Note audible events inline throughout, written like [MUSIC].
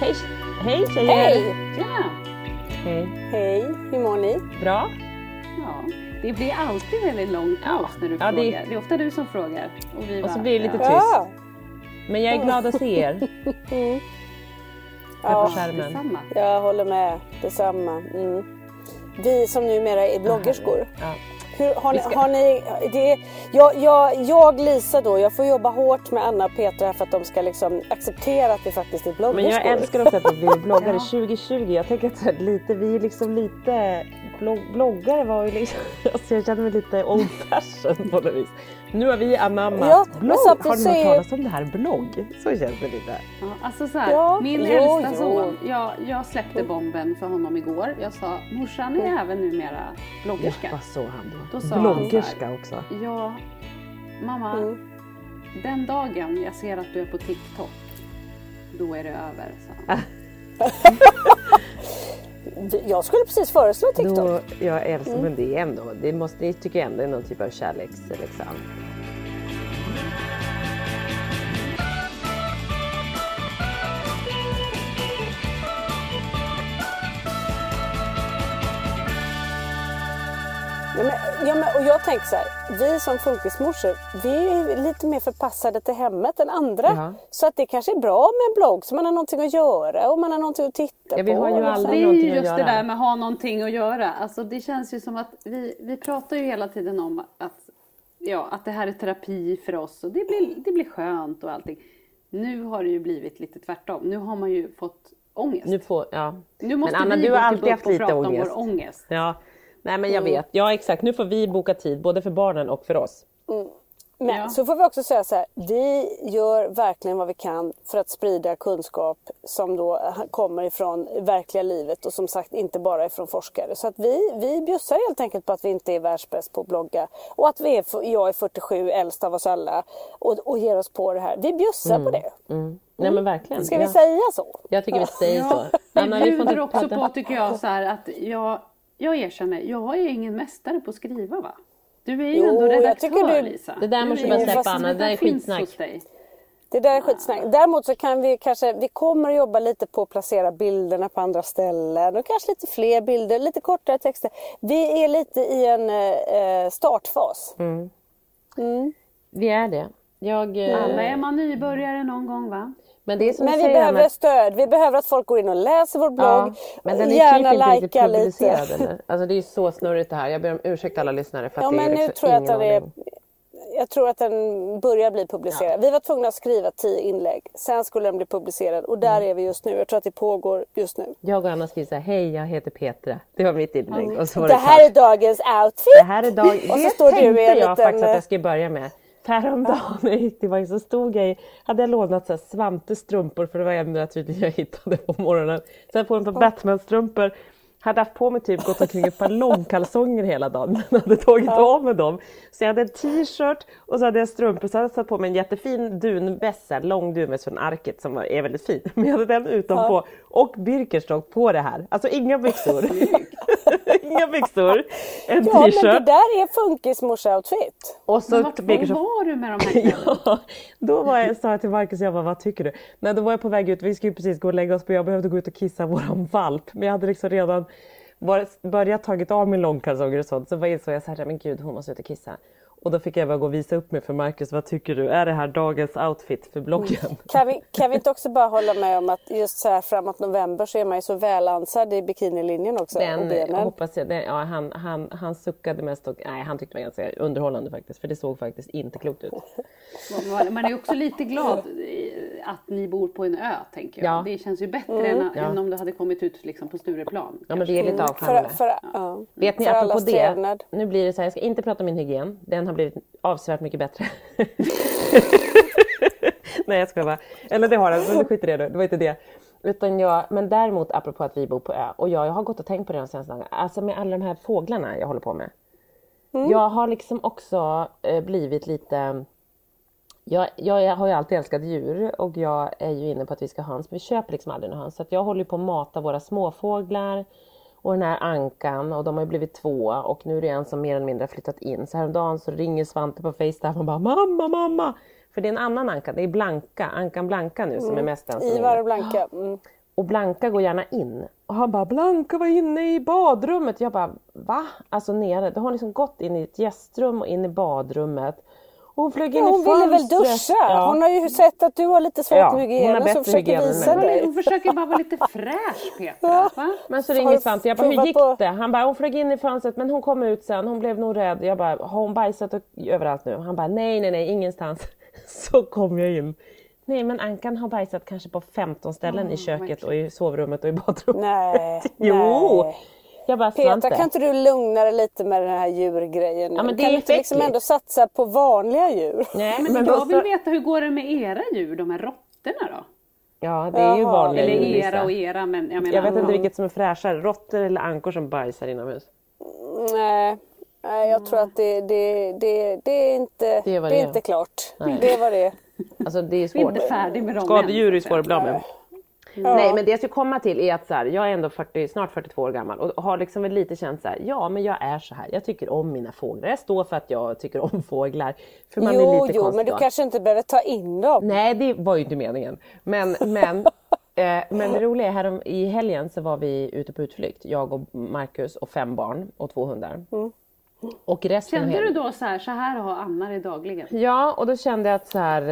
Hej, hej tjejer! Hej! Ja, Hej! Hej, hur mår ni? Bra? ja. Det blir alltid väldigt lång paus när du Ja, det- frågar. Det... är ofta du som frågar. Och, vi Och så bara, blir det lite ja. tyst. Men jag är glad att se er [LAUGHS] här på Ja, skärmen. Detsamma. jag håller med. Detsamma. Mm. Vi som numera är bloggerskor. Ja. Hur, har, ni, ska- har ni... Det, jag, jag, jag, Lisa då, jag får jobba hårt med Anna och Petra här för att de ska liksom acceptera att vi faktiskt är bloggerskor. Men jag älskar också att vi blir bloggare [LAUGHS] 2020. Jag tänker att lite, vi är liksom lite... Blogg, bloggare var ju liksom... [LAUGHS] Alltså jag känner mig lite old fashion på något vis. Nu har vi anammat Ja, blogg. Har ni hört talas om det här blogg? Så känns det lite. Ja, alltså så här, Ja, min jo, äldsta jo. son, jag, jag släppte bomben för honom igår. Jag sa, morsan är även numera bloggerska. Vad så han då? Då sa han så här. Bloggerska också. Ja, mamma, Mm. den dagen jag ser att du är på TikTok, då är det över. sa han. [LAUGHS] Jag skulle precis föreslå TikTok. Då, jag älskar, men det är ändå, det, måste, det tycker jag ändå är någon typ av kärleks... Liksom. Ja, men, ja, men, och jag tänker så här, vi som funkismorsor, vi är lite mer förpassade till hemmet än andra. Ja. Så att det kanske är bra med en blogg så man har någonting att göra och man har någonting att titta Ja, vi på. har ju aldrig- Det är just det göra. där med att ha någonting att göra. Alltså det känns ju som att vi, vi pratar ju hela tiden om att, ja, att det här är terapi för oss och det blir, det blir skönt och allting. Nu har det ju blivit lite tvärtom. Nu har man ju fått ångest. Nu får, ja. Nu måste men Anna, vi du har alltid haft lite prata ångest. om vår ångest. Ja. Nej men jag Mm. vet, ja exakt. Nu får vi boka tid både för barnen och för oss. Men Ja. så får vi också säga så här, vi gör verkligen vad vi kan för att sprida kunskap som då kommer ifrån verkliga livet och som sagt inte bara ifrån forskare. Så att vi, vi bjussar helt enkelt på att vi inte är världsbäst på att blogga och att vi är, jag är 47, äldst av oss alla och, och ger oss på det här. Vi bjussar på det. Nej men verkligen. Ska vi ja. säga så? Jag tycker vi säger Ja, så. Anna, vi får bjuder inte också på tycker jag så här att jag, jag erkänner, jag är ingen mästare på att skriva va? Du är ju Jo, ändå jag redaktör tycker du- Lisa. Det där måste du bara släppa, Anna. Det där är skitsnack. Det där är skitsnack. Däremot så kan vi kanske, vi kommer att jobba lite på att placera bilderna på andra ställen och kanske lite fler bilder, lite kortare texter. Vi är lite i en eh, startfas. Vi är det. Jag, eh, Alla är man nybörjare någon gång va? Men det är som Men du vi säger, behöver Anna, stöd. Vi behöver att folk går in och läser vår blogg. Ja, men den är Gärna typ inte riktigt lite. publicerad eller? Alltså det är så snurrigt det här. Jag ber om ursäkt alla lyssnare för att Ja det är men nu liksom tror jag att ingen det är... jag tror att den börjar bli publicerad. Vi var tvungna att skriva tio inlägg. Sen skulle den bli publicerad och där Mm. är vi just nu. Jag tror att det pågår just nu. Jag och Anna skriver så här, hej jag heter Petra. Det var mitt inlägg. Och så var Det det, här är klart. dagens outfit! Det här är dag... [LAUGHS] Och så det står du tänkte en jag liten, faktiskt att jag skulle börja med. Häromdagen när jag gick till så stod jag i, hade jag lånat så här Svantes strumpor för det var enda tydligen jag hittade på morgonen. Sen på ett par Batman-strumpor. Hade haft på mig typ gått omkring ett par långkalsonger hela dagen men [LAUGHS] hade tagit av mig dem. Så jag hade en t-shirt och så hade jag strumpor så hade jag satt på mig en jättefin här, lång dunväst från Arket som var, är väldigt fin. [LAUGHS] Men jag hade den utanpå och Birkenstock på det här. Alltså inga byxor. Inga byxor. En Ja, men det t-shirt. där är funkismorsa-outfit. Och så Men vart var du med de här [LAUGHS] kläderna? Ja, då var jag, sa jag till Marcus, jag bara, vad tycker du? Nej, då var jag på väg ut, vi skulle precis gå och lägga oss på, jag behövde gå ut och kissa våran valp. Men jag hade liksom redan börjat tagit av min långkalsonger och sånt. Så var insåg jag så här, men gud hon måste ut och kissa. Och då fick jag bara gå och visa upp mig för Marcus, vad tycker du? Är det här dagens outfit för bloggen? Kan vi, kan vi inte också bara hålla med om att just så här framåt november så är man ju så välansad i bikinilinjen också. Den benen. hoppas jag, den, ja, han, han, han suckade mest och nej, han tyckte det var ganska underhållande faktiskt. För det såg faktiskt inte klokt ut. Man- är också lite glad att ni bor på en ö, tänker jag. Ja. Det känns ju bättre än, Ja. än om du hade kommit ut liksom, på Stureplan. Ja men vi är lite för, ja. Vet ni för apropå det, trevnad. nu blir det så här, jag ska inte prata om min hygien, den har blivit avsevärt mycket bättre. [LAUGHS] Nej jag skojar bara. Eller det har den, men skit i det nu, det var inte det. Utan jag, men däremot apropå att vi bor på ö och jag, jag har gått och tänkt på det de senaste dagarna, alltså med alla de här fåglarna jag håller på med. Jag har liksom också eh, blivit lite jag, jag, jag har ju alltid älskat djur och jag är ju inne på att vi ska ha höns, men vi köper liksom aldrig några höns. Så jag håller på att mata våra småfåglar och den här ankan och de har ju blivit två och nu är det en som mer eller mindre har flyttat in. Så häromdagen så ringer Svante på Facetime och bara mamma, mamma! För det är en annan anka, det är Blanka, ankan Blanka nu som är mest den som är Ivar inne. och Blanka. Mm. Och Blanka går gärna in. Och han bara, Blanka var inne i badrummet. Jag bara, va? Alltså nere. Då har hon liksom gått in i ett gästrum och in i badrummet. Hon flög in Ja, i hon ville väl duscha? Ja. Hon har ju sett att du har lite svårt Ja, med hon hygienen så försöker hygien än visa dig. Hon försöker bara vara lite fräsch Petra. Va? Men så ringer Svante. Jag bara, hur gick på- det? Han bara, hon flög in i fönstret men hon kom ut sen. Hon blev nog rädd. Jag bara, har hon bajsat och, överallt nu? Han bara, nej, nej, nej, ingenstans. [LAUGHS] Så kom jag in. Nej, men Ankan har bajsat kanske på 15 ställen i köket och i sovrummet och i badrummet. Nej, [LAUGHS] Jo! nej. Jag bara, Petra, Svante. kan inte du lugna dig lite med den här djurgrejen? nu? Ja, men det kan är du inte liksom ändå satsa på vanliga djur? Nej, Men men jag vill så- veta hur går det med era djur, de här råttorna då? Ja, det är ju Jaha. vanliga Eller djur, era och era men jag menar. Jag vet inte vilket som är fräschare, råttor eller ankor som bajsar inomhus. Nej, nej jag tror att det, det, det, det är inte, Det är det är inte klart. Nej. Det var det. Alltså det är svårt. inte färdiga med dem Skadedjur är svåra att att bli av med. Ja. Nej men det jag ska komma till är att så här, jag är ändå 40, snart 42 år gammal och har liksom väl lite känt så här, ja men jag är så här, jag tycker om mina fåglar. Jag står för att jag tycker om fåglar. För man är Jo, lite jo, men du kanske inte behöver ta in dem. Nej det var ju inte meningen. Men, men, [LAUGHS] eh, men det roliga är här i helgen så var vi ute på utflykt. Jag och Marcus och fem barn och två hundar. Och resten Kände du då så här, så här har Anna det dagligen? Ja, och då kände jag att så här,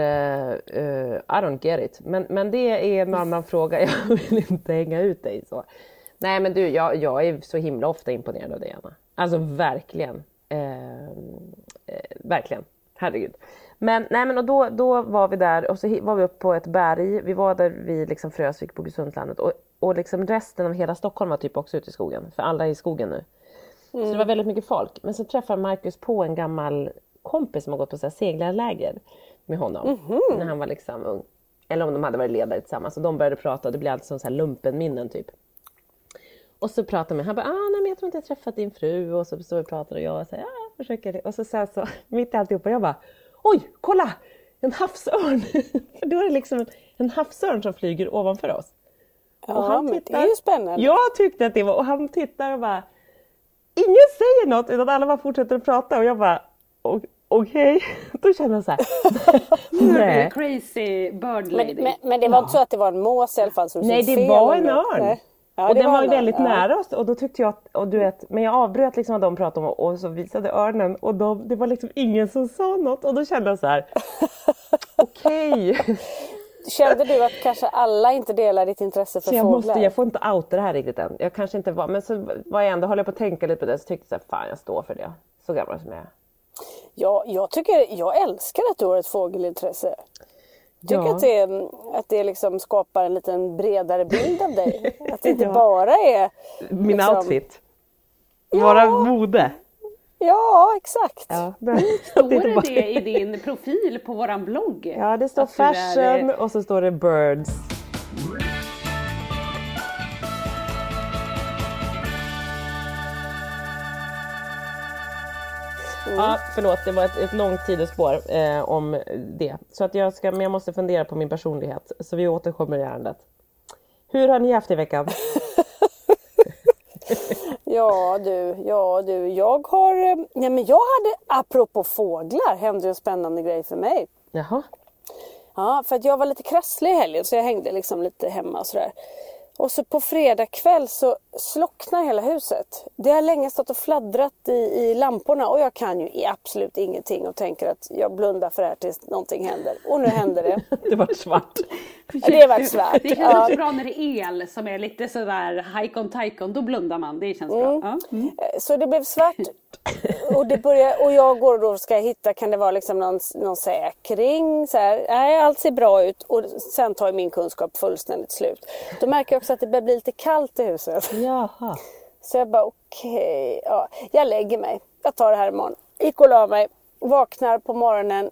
eh, I don't get it. Men, men det är en annan [LAUGHS] fråga, jag vill inte hänga ut dig så. Nej men du, jag, jag är så himla ofta imponerad av dig Anna. Alltså verkligen. Eh, verkligen, herregud. Men, nej, men och då, då var vi där och så var vi uppe på ett berg. Vi var där vid liksom Frösvik på Gusundslandet och, och liksom resten av hela Stockholm var typ också ute i skogen. För alla är i skogen nu. Så det var väldigt mycket folk. Men så träffade Marcus på en gammal kompis som har gått på så här seglarläger med honom när han var liksom ung. Eller om de hade varit ledare tillsammans. Och de började prata och det blev alltid som så här lumpenminnen typ. Och så pratade vi, han bara, ah, nej, men jag tror inte jag träffat din fru. Och så står vi och pratar och jag säger, ja, jag försöker. Och så sen så, [LAUGHS] mitt i alltihopa, jag bara, oj, kolla! En havsörn! [LAUGHS] För då är det liksom en, en havsörn som flyger ovanför oss. Ja, men det är ju spännande. Jag tyckte att det var, och han tittar och bara, ingen säger något utan alla bara fortsätter att prata och jag bara, "O- okej, [LAUGHS] då känner jag så här, nej. Crazy bird lady. Men, men, men det var inte så att det var en mås i alla fall? Som Nej, det var en örn. Nej. Ja, och det den var örn, väldigt ja. nära oss och då tyckte jag att, och du vet, men jag avbröt liksom vad de pratade om och, och så visade örnen och de, det var liksom ingen som sa något och då kände jag så här, [LAUGHS] okej. Kände du att kanske alla inte delar ditt intresse för Så jag, fåglar? måste, jag får inte outa det här riktigt än. Jag kanske inte var, men så var jag ändå, höll jag på att tänka lite på det så tyckte jag fan jag står för det. Så gammal som jag är. Ja, jag, tycker, jag älskar att du har ett fågelintresse. Jag tycker Ja. att det, att det liksom skapar en liten bredare bild av dig. [LAUGHS] Att det inte bara är... Min liksom- outfit. Vara mode. Ja, exakt. Ja, [LAUGHS] Står det det i din profil på våran blogg? ja det står är, fashion eh, och så står det birds. Ja, förlåt, det var ett, ett långt sidospår eh, om det. Så att jag, ska, men jag måste fundera på min personlighet, så vi återkommer i ärendet. Hur har ni haft i veckan? [LAUGHS] Ja du, ja du. Jag har... eh, Nej men jag hade, apropå fåglar, hände en spännande grej för mig. Jaha, Ja, för att jag var lite krasslig i helgen så jag hängde liksom lite hemma och sådär. Och så på fredag kväll så slocknar hela huset. Det har länge stått och fladdrat i, i lamporna och jag kan ju absolut ingenting och tänker att jag blundar för det här tills någonting händer. Och nu händer det. [LAUGHS] det var svart. Det varit svart. Det känns Ja. också bra när det är el som är lite sådär hajkon tajkon, då blundar man. Det känns bra. Ja. Mm. Så det blev svart. Och, det började, och jag går och då ska jag hitta, kan det vara liksom någon, någon säkring? Så här, nej, allt ser bra ut. Och sen tar min kunskap fullständigt slut. Då märker jag också att det börjar bli lite kallt i huset. Jaha. Så jag bara okej, ja, jag lägger mig. Jag tar det här imorgon. Gick och la mig. Vaknar på morgonen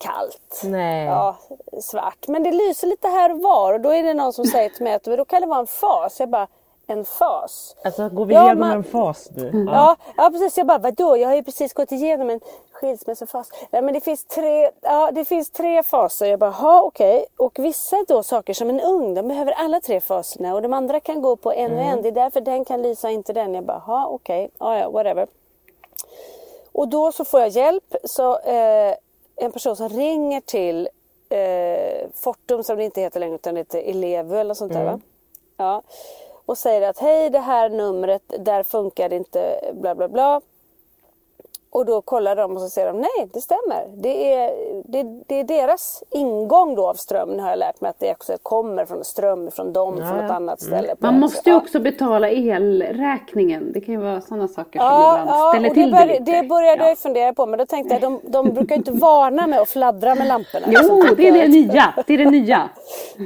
kallt. Nej. Ja, svart. Men det lyser lite här och var och då är det någon som säger till mig att då kan det vara en fas. Jag bara, en fas? Alltså går vi Ja, igenom man- en fas nu? Ja, ja precis. Jag bara, vadå? Jag har ju precis gått igenom en skilsmässofas. Nej, men det finns tre, ja, det finns tre faser. Jag bara, ha okej. Och vissa då saker som en ung, de behöver alla tre faserna. Och de andra kan gå på en och en. Det är därför den kan lysa, inte den. Jag bara, ha okej. Ja, ja, whatever. Och då så får jag hjälp. Så eh, en person som ringer till eh, Fortum som det inte heter längre utan det heter Elevu eller sånt där va? Ja. Och säger att hej det här numret, där funkar det inte bla bla bla. Och då kollar de och så säger de nej det stämmer. Det är, det, det är deras ingång då av ström. Nu har jag lärt mig att det också kommer från ström från dem från ett annat ställe. på Man måste ju Ja. också betala elräkningen. Det kan ju vara sådana saker som Ja, ibland ja ställer och till det, det bör, lite. det började ja. jag fundera på men då tänkte jag de, de brukar ju inte varna med att fladdra med lamporna. Jo, det är det nya. Det är det nya.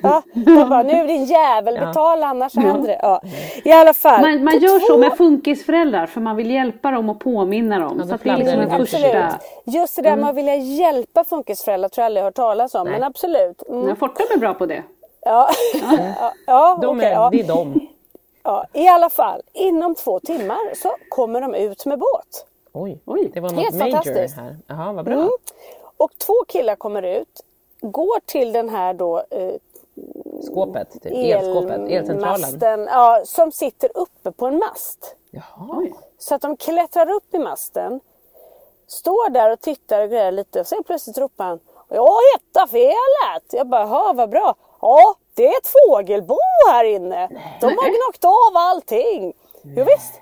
Ja, de bara, nu din jävel, betala annars så händer det. Ja. I alla fall. Man, man gör två- så med funkisföräldrar för man vill hjälpa dem och påminna dem. Ja, så att det liksom fladdrar en det första... Absolut. Just det där med att vilja hjälpa funkisföräldrar tror jag aldrig hört talas om. Men absolut. Mm. Fortum är bra på det. Ja, ja, [LAUGHS] ja, De okej, är, ja. Det är de. ja. I alla fall, inom två timmar så kommer de ut med båt. Oj, Oj. det var något Helt major fantastiskt. här. Jaha, vad bra. Mm. Och två killar kommer ut, går till den här då eh, Skåpet, typ. elskåpet, elcentralen. elmasten, ja, som sitter uppe på en mast. Jaha. Så att de klättrar upp i masten, står där och tittar och grejer lite och sen plötsligt ropar han Jag hittar felet! Jag bara, jaha vad bra. Ja, det är ett fågelbo här inne. De har gnagt av allting. Jo, visst.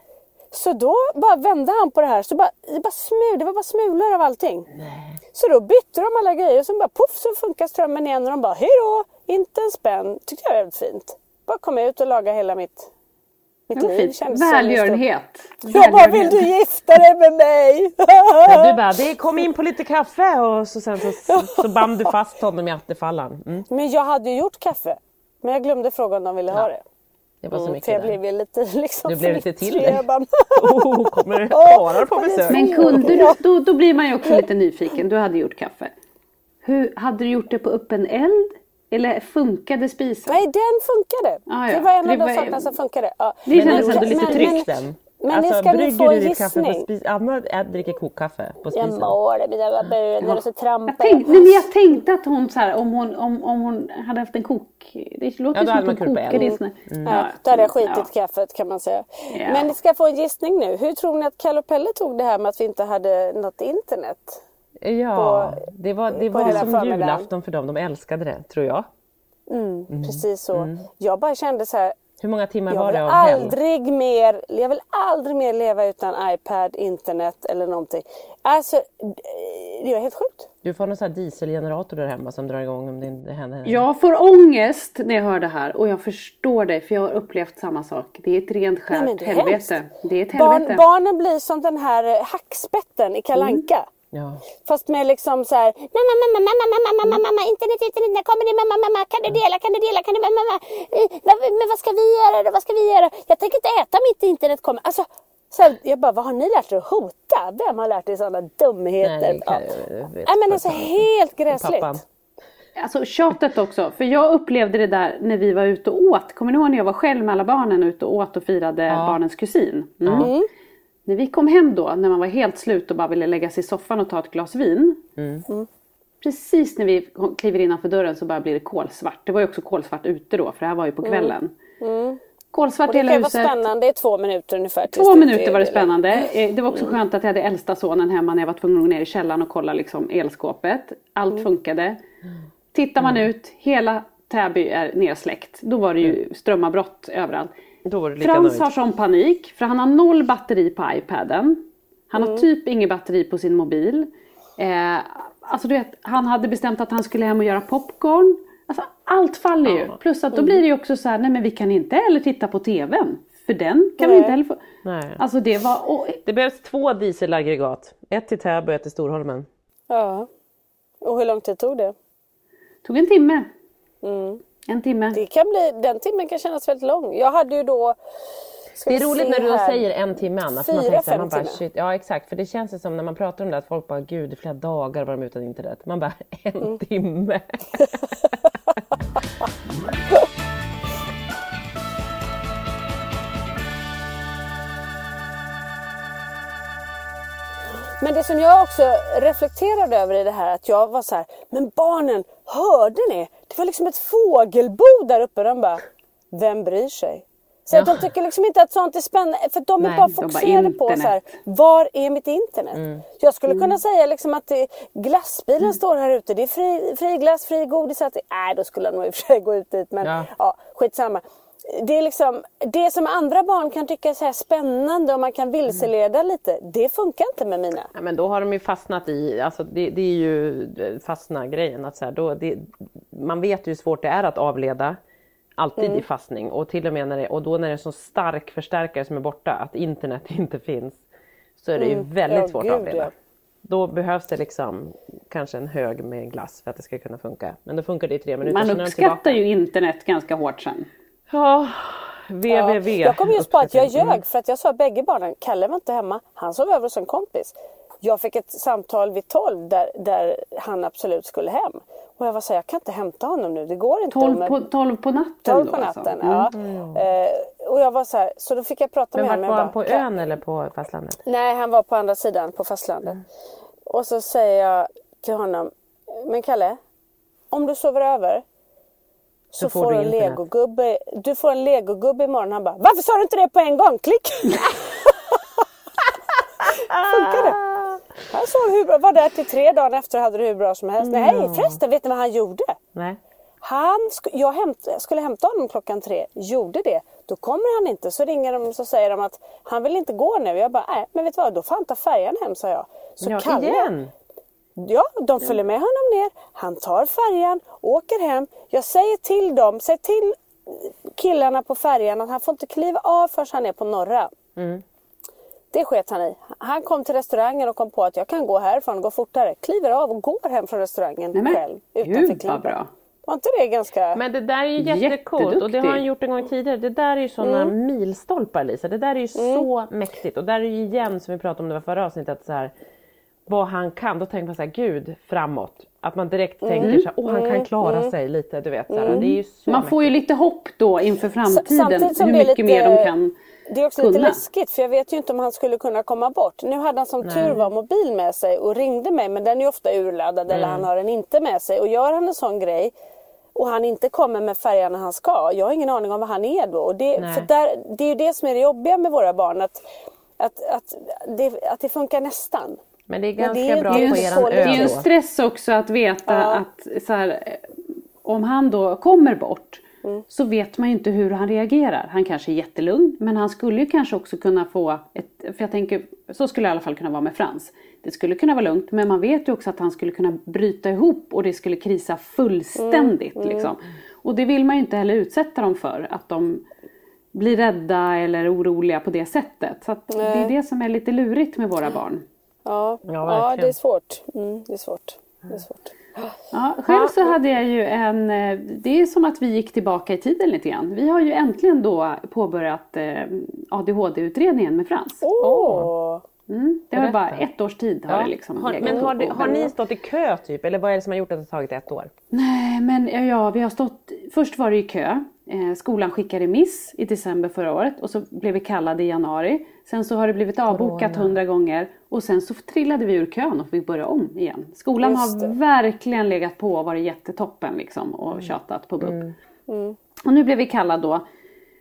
Så då bara vände han på det här, så bara, det, bara smul, det var bara smulor av allting. Så då bytte de alla grejer och så bara poff så funkar strömmen igen och de bara hejdå, inte en spänn. Tyckte jag var väldigt fint. Bara kom ut och laga hela mitt, mitt var liv. fint. Kändes som Välgörenhet. jag bara, vill du gifta dig med mig? Ja, du bara, det kom in på lite kaffe och så, sen så, så band du fast honom i attefallan. Mm. Men jag hade ju gjort kaffe. Men jag glömde fråga om de ville ha det. Det var så Mm, mycket för jag där. blev lite liksom Du blev lite till dig. [LAUGHS] Oh, kommer [LAUGHS] det karlar på besök? Men kunde du, då, då blir man ju också lite nyfiken. Du hade gjort kaffe. Hur, hade du gjort det på öppen eld? Eller funkade spisen? Nej, den funkade. Ah, ja. Det var en Det av de sakerna som funkade. Ja. Det Men kändes ändå lite men- den. men alltså, nu ska ni få du en gissning. Anna dricker kokkaffe på Jag spisen. mår det mina bönor och så Jag trampar nej, men jag tänkte att hon, så här, om, hon, om, om hon hade haft en kok... Det låter Ja, som att hon kokade i här- Mm. Ja, då hade jag skitit ja. kaffet kan man säga. Ja. Men ni ska få en gissning nu. Hur tror ni att Kalle och Pelle tog det här med att vi inte hade något internet? Ja, på- det var, det på var som julafton för dem. De älskade det, tror jag. Precis så. Jag bara kände så här, Hur många timmar Jag var vill, det av aldrig mer, jag vill aldrig mer leva utan iPad, internet eller någonting. Alltså, det är helt sjukt. Du får någon sån här dieselgenerator där hemma som drar igång om det händer. Jag får ångest när jag hör det här och jag förstår det för jag har upplevt samma sak. Det är ett rent skärt helvete. hemskt. Det är ett Barn, helvete. barnen blir som den här hackspetten i Kalanka. Mm. Ja. Fast med liksom så här, mamma, mamma, mamma, mamma, mamma, mamma, internet, internet, när kommer det, mamma, mamma, kan du dela, kan du dela, kan du, mamma, mamma, Eh, men vad ska vi göra då, vad ska vi göra? Jag tänker inte äta om inte internet kommer. Alltså, så här, jag bara, vad har ni lärt er att hota? Vem har lärt er sådana dumheter? Nej, det kan- ja. jag vet Nej men alltså helt gräsligt. Pappan. Alltså tjatet också, för jag upplevde det där när vi var ute och åt. Kommer ni ihåg när jag var själv med alla barnen ute och åt och firade barnens kusin? Mm. När vi kom hem då, när man var helt slut och bara ville lägga sig i soffan och ta ett glas vin. Precis när vi kliver innanför dörren så bara blir det kolsvart. Det var ju också kolsvart ute då, för det här var ju på kvällen. Kolsvart Och det hela kan vara huset. spännande i två minuter ungefär. Två det minuter var det det. spännande. Eh, Det var också skönt att jag hade äldsta sonen hemma när jag var tvungen att gå ner i källaren och kolla liksom elskåpet. Allt funkade. Tittar man ut, hela Täby är nersläckt. Då var det ju strömavbrott överallt. Då var det lika Frans nöjd. har sån panik för han har noll batteri på iPaden. Han har typ inget batteri på sin mobil. Eh, alltså du vet, han hade bestämt att han skulle hem och göra popcorn. Alltså, allt faller ju. Plus att då blir det ju också så här, nej men vi kan inte heller titta på TVn. För den kan vi Nej. inte heller få. Nej. Alltså det var, och, Det behövs två dieselaggregat. Ett till Täby och ett till Storholmen. Ja. Och hur lång tid tog det? tog en timme. En timme. det kan bli, den timmen kan kännas väldigt lång. Jag hade ju då... Det är roligt när du då säger en timme Anna. För man Fyra, tänker så här, fem man bara, timmar. Ja exakt, för det känns ju som när man pratar om det att folk bara gud i flera dagar var de utan internet. Man bara [LAUGHS] en Mm. timme. [LAUGHS] Men det som jag också reflekterade över i det här att jag var så här, men barnen, hörde ni? Det var liksom ett fågelbo där uppe. De bara, vem bryr sig? Så att de tycker liksom inte att sånt är spännande, för de är Nej, bara de bara, fokuserade på så här, var är mitt internet? Jag skulle kunna säga liksom att det, glassbilen står här ute, det är fri, fri glass, fri godis. Att det, nej, då skulle jag nog i och för sig gå ut dit, men Ja. ja, skitsamma. Det, är liksom, det som andra barn kan tycka är så här spännande och man kan vilseleda lite, det funkar inte med mina. Ja, men då har de ju fastnat i, alltså det, det är ju eh, fastna grejen att så här, då, det, man vet ju hur svårt det är att avleda. Alltid Mm. i fastning och till och med när det, och då när det är en så stark förstärkare som är borta, att internet [LAUGHS] inte finns, så är det ju väldigt Mm. Ja, svårt gud, att avleda. ja. Då behövs det liksom kanske en hög med glass för att det ska kunna funka. Men då funkar det i tre minuter. Man uppskattar ju internet ganska hårt sen. Ja, Ja, www. jag kom just på att jag ljög för att jag sa att bägge barnen, Kalle var inte hemma, han sov över hos en kompis. Jag fick ett samtal vid 12 där, där han absolut skulle hem. Och jag var så här, jag kan inte hämta honom nu, det går inte. 12 Men- på, 12 på natten 12 då på alltså. natten, Mm. ja. Eh, och jag var så här, så då fick jag prata Men med honom. var han på bara, ön eller på fastlandet? Nej, han var på andra sidan på fastlandet. Och så säger jag till honom, men Kalle, om du sover över så får får du en internet." legogubbe. Du får en legogubbe imorgon. Han bara, varför sa du inte det på en gång? Klick! [LAUGHS] Funkar det? Han sov hur bra, var där till tre dagar efter och hade det hur bra som helst. Nej förresten, vet ni vad han gjorde? Nej. Han, sk- jag hämt, skulle hämta honom klockan tre, gjorde det. Då kommer han inte. Så ringer de och säger de att han vill inte gå nu. Jag bara, nej men vet du vad, då får han ta färjan hem sa jag. Så Ja, Kalle, igen! Ja, de följer med honom ner. Han tar färjan, åker hem. Jag säger till dem, säg till killarna på färjan att han får inte kliva av förrän han är på norra. Mm. Det sket han i. Han kom till restaurangen och kom på att jag kan gå härifrån gå fortare. Kliver av och går hem från restaurangen Nej, men, själv. Utanför bra. Var inte det ganska... Men det där är ju jättecoolt och det har han gjort en gång tidigare. Det där är ju sådana Mm. milstolpar Lisa. Det där är ju så mäktigt och där är ju igen som vi pratade om det var förra avsnittet så här, vad han kan. Då tänker man så här, gud framåt. Att man direkt Mm. tänker så här, åh han kan klara sig lite. Du vet, så här, det är så Man får ju lite hopp då inför framtiden. Hur mycket lite- mer de kan Det är också lite kunna. läskigt för jag vet ju inte om han skulle kunna komma bort. Nu hade han som tur var mobil med sig och ringde mig men den är ofta urladdad eller han har den inte med sig. Och gör han en sån grej och han inte kommer med färjan när han ska. Jag har ingen aning om var han är då. Och det, Nej. för där, det är ju det som är det jobbiga med våra barn. Att, att, att, det, att det funkar nästan. Men det är ganska det är- bra på eran Det är ju en stress också att veta Ja. att så här, eh, om han då kommer bort Mm. så vet man ju inte hur han reagerar. Han kanske är jättelugn men han skulle ju kanske också kunna få ett, för jag tänker, så skulle det i alla fall kunna vara med Frans. Det skulle kunna vara lugnt men man vet ju också att han skulle kunna bryta ihop och det skulle krisa fullständigt. Mm. Liksom. Och det vill man ju inte heller utsätta dem för, att de blir rädda eller oroliga på det sättet. Så att det är det som är lite lurigt med våra barn. Ja, Ja, ja, det är svårt. Mm, det är svårt. Det är svårt. Ja, själv så hade jag ju en, eh, det är som att vi gick tillbaka i tiden lite grann. Vi har ju äntligen då påbörjat eh, ADHD-utredningen med Frans. Åh! Mm, det var bara ett års tid har det liksom har, men har, det, har ni stått i kö typ? Eller vad är det som har gjort att det har tagit ett år? Nej, men ja, ja, vi har stått... Först var det ju kö. Eh, skolan skickade remiss i december förra året och så blev vi kallade i januari. Sen så har det blivit avbokat hundra gånger och sen så trillade vi ur kön och fick börja om igen. Skolan har verkligen legat på och varit jättetoppen liksom och tjatat på BUP. Och nu blev vi kallade då.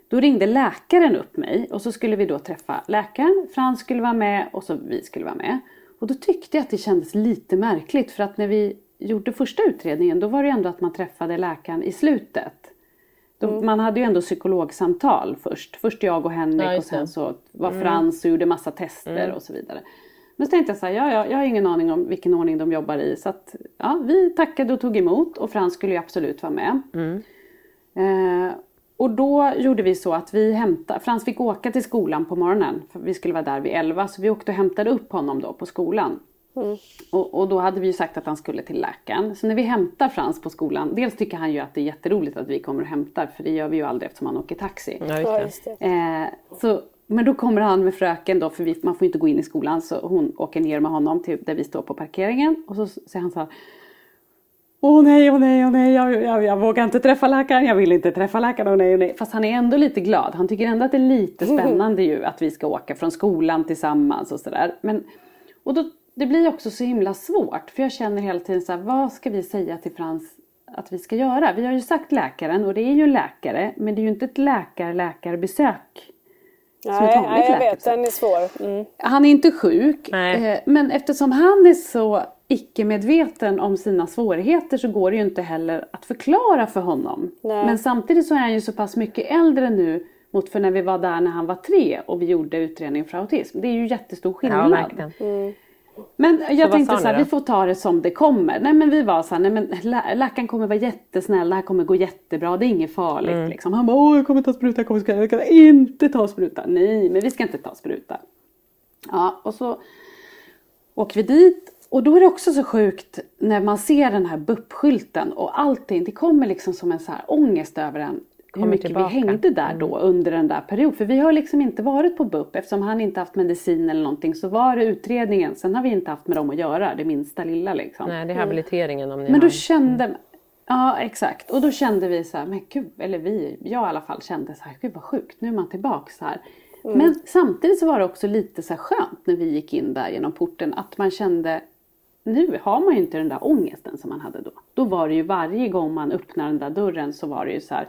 Då ringde läkaren upp mig och så skulle vi då träffa läkaren. Frans skulle vara med och så vi skulle vara med. Och då tyckte jag att det kändes lite märkligt för att när vi gjorde första utredningen då var det ändå att man träffade läkaren i slutet. Då, Man hade ju ändå psykologsamtal först. Först jag och Henrik Ja, och sen så var Frans och gjorde massa tester och så vidare. Men så tänkte jag så här, ja, ja, jag har ingen aning om vilken ordning de jobbar i. Så att, ja, vi tackade och tog emot och Frans skulle ju absolut vara med. Eh, och då gjorde vi så att vi hämtade, Frans fick åka till skolan på morgonen. För vi skulle vara där vid 11 så vi åkte och hämtade upp honom då på skolan. Och, och då hade vi ju sagt att han skulle till läkaren. Så när vi hämtar Frans på skolan, dels tycker han ju att det är jätteroligt att vi kommer och hämtar för det gör vi ju aldrig eftersom han åker taxi. Ja, just det. Eh, så, men då kommer han med fröken då, för vi, man får inte gå in i skolan, så hon åker ner med honom till där vi står på parkeringen. Och så säger han så här. Åh nej, åh nej, åh nej, jag, jag, jag vågar inte träffa läkaren, jag vill inte träffa läkaren, åh nej, åh nej. Fast han är ändå lite glad. Han tycker ändå att det är lite spännande ju att vi ska åka från skolan tillsammans och sådär. Men, och då, det blir också så himla svårt, för jag känner hela tiden så här, vad ska vi säga till Frans att vi ska göra? Vi har ju sagt läkaren och det är ju en läkare, men det är ju inte ett läkar-läkarbesök. Nej, nej, jag vet. Den är svår. Mm. Han är inte sjuk, Nej. eh, men eftersom han är så icke-medveten om sina svårigheter så går det ju inte heller att förklara för honom. Nej. Men samtidigt så är han ju så pass mycket äldre nu mot för när vi var där när han var tre och vi gjorde utredning för autism. Det är ju jättestor Ja, skillnad. Men jag vad tänkte så här, vi får ta det som det kommer. Nej men vi var så här, nej men lä- läkaren kommer vara jättesnäll, det här kommer gå jättebra, det är inget farligt. Mm. Liksom. Han bara, åh jag kommer ta spruta, jag kommer jag kan inte ta spruta. Nej, men vi ska inte ta spruta. Ja, och så åker vi dit och då är det också så sjukt när man ser den här BUP-skylten och allting, det kommer liksom som en så här ångest över en. Hur mycket tillbaka. vi hängde där då under den där perioden. För vi har liksom inte varit på BUP eftersom han inte haft medicin eller någonting så var det utredningen. Sen har vi inte haft med dem att göra det minsta lilla liksom. Nej, det är habiliteringen om ni Men då har... kände Ja exakt och då kände vi så här, men gud, eller vi, jag i alla fall kände så här, gud vad sjukt, nu är man tillbaks här. Men samtidigt så var det också lite så skönt när vi gick in där genom porten att man kände, nu har man ju inte den där ångesten som man hade då. Då var det ju varje gång man öppnade den där dörren så var det ju så här,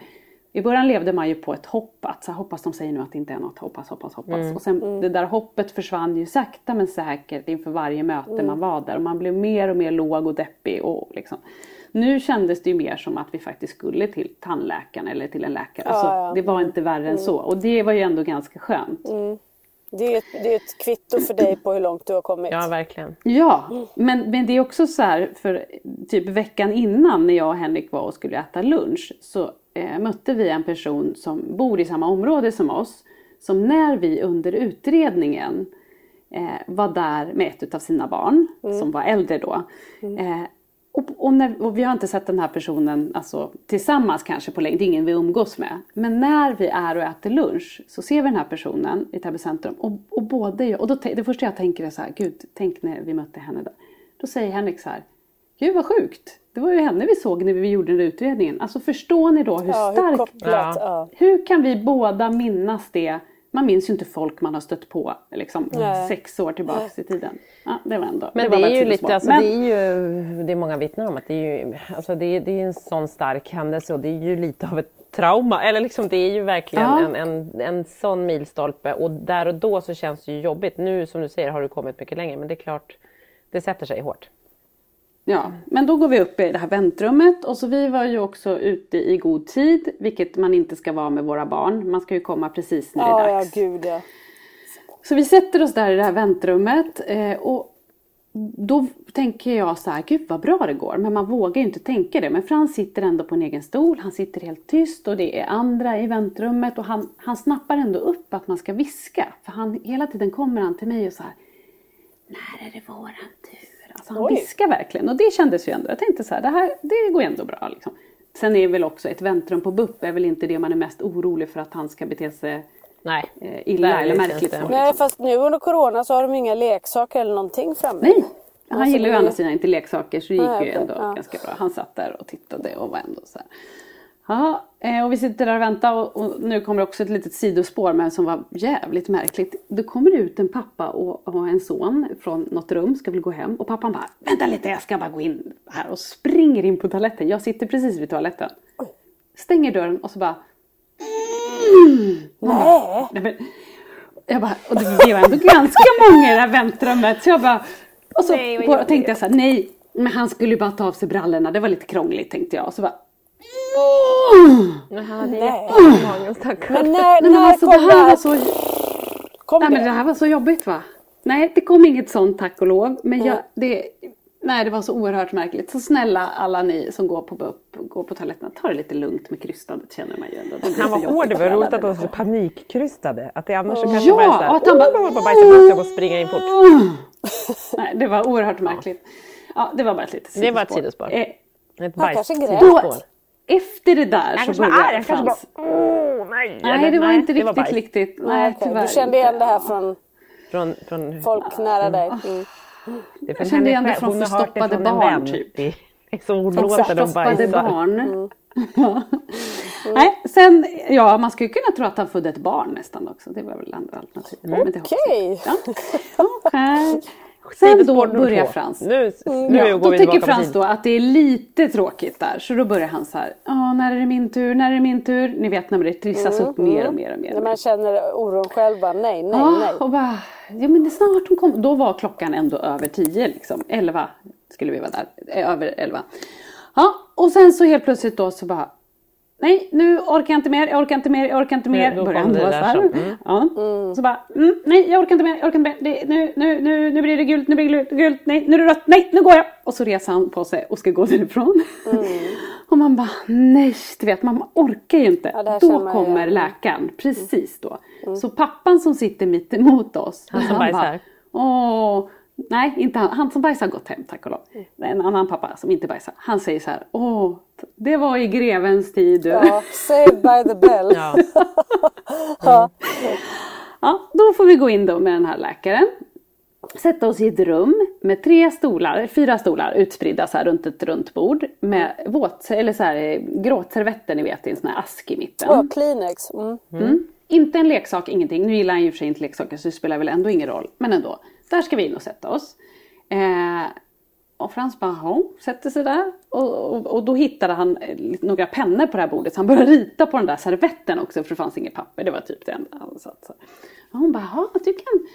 i början levde man ju på ett hopp, att så här, hoppas de säger nu att det inte är något, hoppas, hoppas, hoppas. Och sen det där hoppet försvann ju sakta men säkert inför varje möte man var där. Och man blev mer och mer låg och deppig. Och liksom. Nu kändes det ju mer som att vi faktiskt skulle till tandläkaren eller till en läkare. Alltså, Ja, ja. Det var inte värre än så. Och det var ju ändå ganska skönt. Det är, ett, det är ett kvitto för dig på hur långt du har kommit. Ja, verkligen. Ja, men, men det är också så här för typ veckan innan när jag och Henrik var och skulle äta lunch så eh, mötte vi en person som bor i samma område som oss. Som när vi under utredningen eh, var där med ett av sina barn som var äldre då. Eh, och, och, när, och vi har inte sett den här personen alltså, tillsammans kanske på länge, det är ingen vi umgås med. Men när vi är och äter lunch så ser vi den här personen i Täby centrum och, och både jag, och då, det första jag tänker är så här, gud, tänk när vi mötte henne där. Då säger Henrik så här, gud vad sjukt, det var ju henne vi såg när vi gjorde den där utredningen. Alltså förstår ni då hur Ja, hur starkt kopplat. Ja. Hur kan vi båda minnas det? Man minns ju inte folk man har stött på liksom, Nej. sex år tillbaks i tiden. Ja, det var ändå Men det, det, var är ju lite, alltså, Men- det är ju, det är många vittnen om att det är ju, alltså det är, det är en sån stark händelse och det är ju lite av ett trauma. Eller liksom det är ju verkligen Ja. en, en, en sån milstolpe och där och då så känns det ju jobbigt. Nu som du säger har du kommit mycket längre men det är klart, det sätter sig hårt. Ja, men då går vi upp i det här väntrummet och så vi var ju också ute i god tid, vilket man inte ska vara med våra barn. Man ska ju komma precis när det Ja, är ja, dags. gud ja. Så vi sätter oss där i det här väntrummet eh, och då tänker jag så här, gud vad bra det går. Men man vågar ju inte tänka det. Men Frans sitter ändå på en egen stol, han sitter helt tyst och det är andra i väntrummet och han, han snappar ändå upp att man ska viska. För han, hela tiden kommer han till mig och så här, när är det våran tur? Alltså han viskar verkligen och det kändes ju ändå, jag tänkte så här, det här det går ändå bra liksom. Sen är väl också ett väntrum på BUP är väl inte det man är mest orolig för att han ska bete sig Nej. eh, illa Där eller märkligt. det. så, Nej, liksom. fast nu under corona så har de inga leksaker eller någonting framme. Nej, han Alltså, gillar ju å andra sidan inte leksaker så det gick Nej, ju ändå ja. ganska bra. Han satt där och tittade och var ändå så här. Ja, eh, och vi sitter där och väntar och, och nu kommer också ett litet sidospår men som var jävligt märkligt. Då kommer det ut en pappa och, och en son från något rum, ska väl gå hem och pappan bara vänta lite jag ska bara gå in här och springer in på toaletten. Jag sitter precis vid toaletten. Stänger dörren och så bara Nej. Nej, men, jag bara, och det var ändå ganska många i det här väntrummet. Så jag bara, och så Nej, bara tänkte jag så här, nej, men han skulle ju bara ta av sig brallorna. Det var lite krångligt tänkte jag. Och så bara, Det är Nej. jättemånga. Men när, men när alltså, kom det det här var så, Kom nej, men det det? här var så jobbigt va? Nej, det kom inget sånt tack och lov. Men jag, det, nej, det var så oerhört märkligt. Så snälla alla ni som går på BUP, går på toaletten, ta det lite lugnt med krystandet känner man ju ändå. Det Han var hård, det var roligt att de så panikkrystade. Att det annars så kanske Ja, bara är så här, och att han bara- "Åh, bara bajsa på sig och springa in fort. [LAUGHS] Nej, det var oerhört märkligt. Ja, det var bara ett litet sidospår. Det var ett sidospår. Eh, Ett Han bajsspår. Efter det där Han så började han kanske Frans... bara åh nej. Nej, Eller, det var inte det var riktigt riktigt. Nej, Nej, tyvärr Du kände igen det här från Från, från, folk nära dig? Mm. det Jag kände igen det från förstoppade barn, vän. typ. Det är Så hon Från låter dem förstoppade bajsa. barn. Mm. [LAUGHS] Ja. Nej, sen, ja man skulle kunna tro att han födde ett barn nästan också. Det var väl andra alternativ. Men det hoppas jag Okej. Ja. [LAUGHS] Sen då börjar. Frans. Nu, Mm. nu Ja, går då vi tycker Frans då att det är lite tråkigt där. Så då börjar han så här. Ja, när är det min tur? När är det min tur? Ni vet när det trissas upp mer och mer och mer. När man känner oron själv bara nej, nej, Ja, nej. och bara, ja men det är snart hon kommer. Då var klockan ändå över tio liksom. Elva skulle vi vara där. Eh, Över elva. Ja, och sen så helt plötsligt då så bara Nej, nu orkar jag inte mer, jag orkar inte mer, jag orkar inte mer. då Börjar kom han det då där som, mm. Ja. Så bara, mm, nej jag orkar inte mer, jag orkar inte mer. Det, nu, nu, nu, nu blir det gult, nu blir det gult, gult, nej nu är det rött, nej nu går jag. Och så reser han på sig och ska gå därifrån. [LAUGHS] och man bara, nej, du vet man orkar ju inte. Ja, då kommer läkaren, precis då. Så pappan som sitter mitt emot oss. Han bajsar. Bara, Åh, nej, inte han. Han som bajsar har gått hem tack och lov. En annan pappa som inte bajsar. Han säger så här. Åh, det var i grevens tid. du." Ja, saved by the bell. Ja. [LAUGHS] Ja. Ja, då får vi gå in då med den här läkaren. Sätta oss i ett rum med tre stolar, fyra stolar utspridda så här runt ett runt bord. Med våt, eller så här, gråtservetter ni vet i en sån här ask i mitten. Ja, Kleenex. Mm. Mm. Inte en leksak, ingenting. Nu gillar han ju för sig inte leksaker så det spelar väl ändå ingen roll. Men ändå. Där ska vi in och sätta oss. Eh, och Frans bara, ja, sätter sig där. Och, och, och då hittade han eh, några pennor på det här bordet. Så han började rita på den där servetten också för det fanns inget papper. Det var typ det enda han satt. Så. Och hon bara, ja du kan,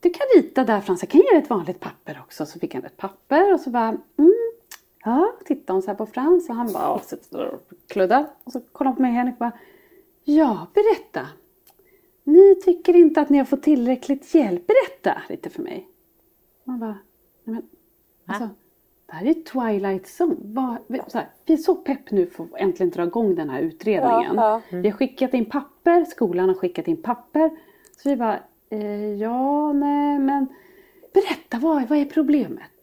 du kan rita där Frans. Jag kan ge dig ett vanligt papper också. Så fick han ett papper och så bara, mm, ja, tittade hon så här på Frans och han bara, ja, sitter där och kluddar. Och så kollade hon på mig och Henrik och bara, ja, berätta. Ni tycker inte att ni har fått tillräckligt hjälp. Berätta lite för mig. Man bara, nej men, alltså, det här är Twilight Zone. Vi, så här, vi är så pepp nu för att äntligen dra igång den här utredningen. Ja, Vi har skickat in papper, skolan har skickat in papper. Så vi bara, eh, ja, nej men berätta, vad, vad är problemet?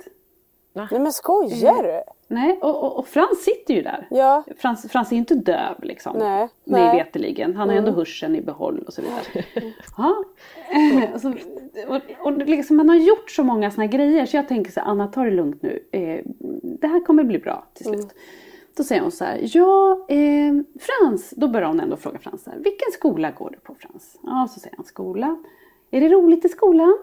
Nej men skojar du? Nej, och, och, och Frans sitter ju där. Ja. Frans, Frans är inte döv liksom. Nej, Mig nej. Mm. veterligen. Han har ju ändå hörseln i behåll och så vidare. [LAUGHS] ja. Eh, och, så, och, och liksom, man har gjort så många såna grejer så jag tänker så här, Anna ta det lugnt nu. Eh, det här kommer bli bra till slut. Mm. Då säger hon så här, ja eh, Frans, då börjar hon ändå fråga Frans så här, vilken skola går du på Frans? Ja, så säger han skola. Är det roligt i skolan?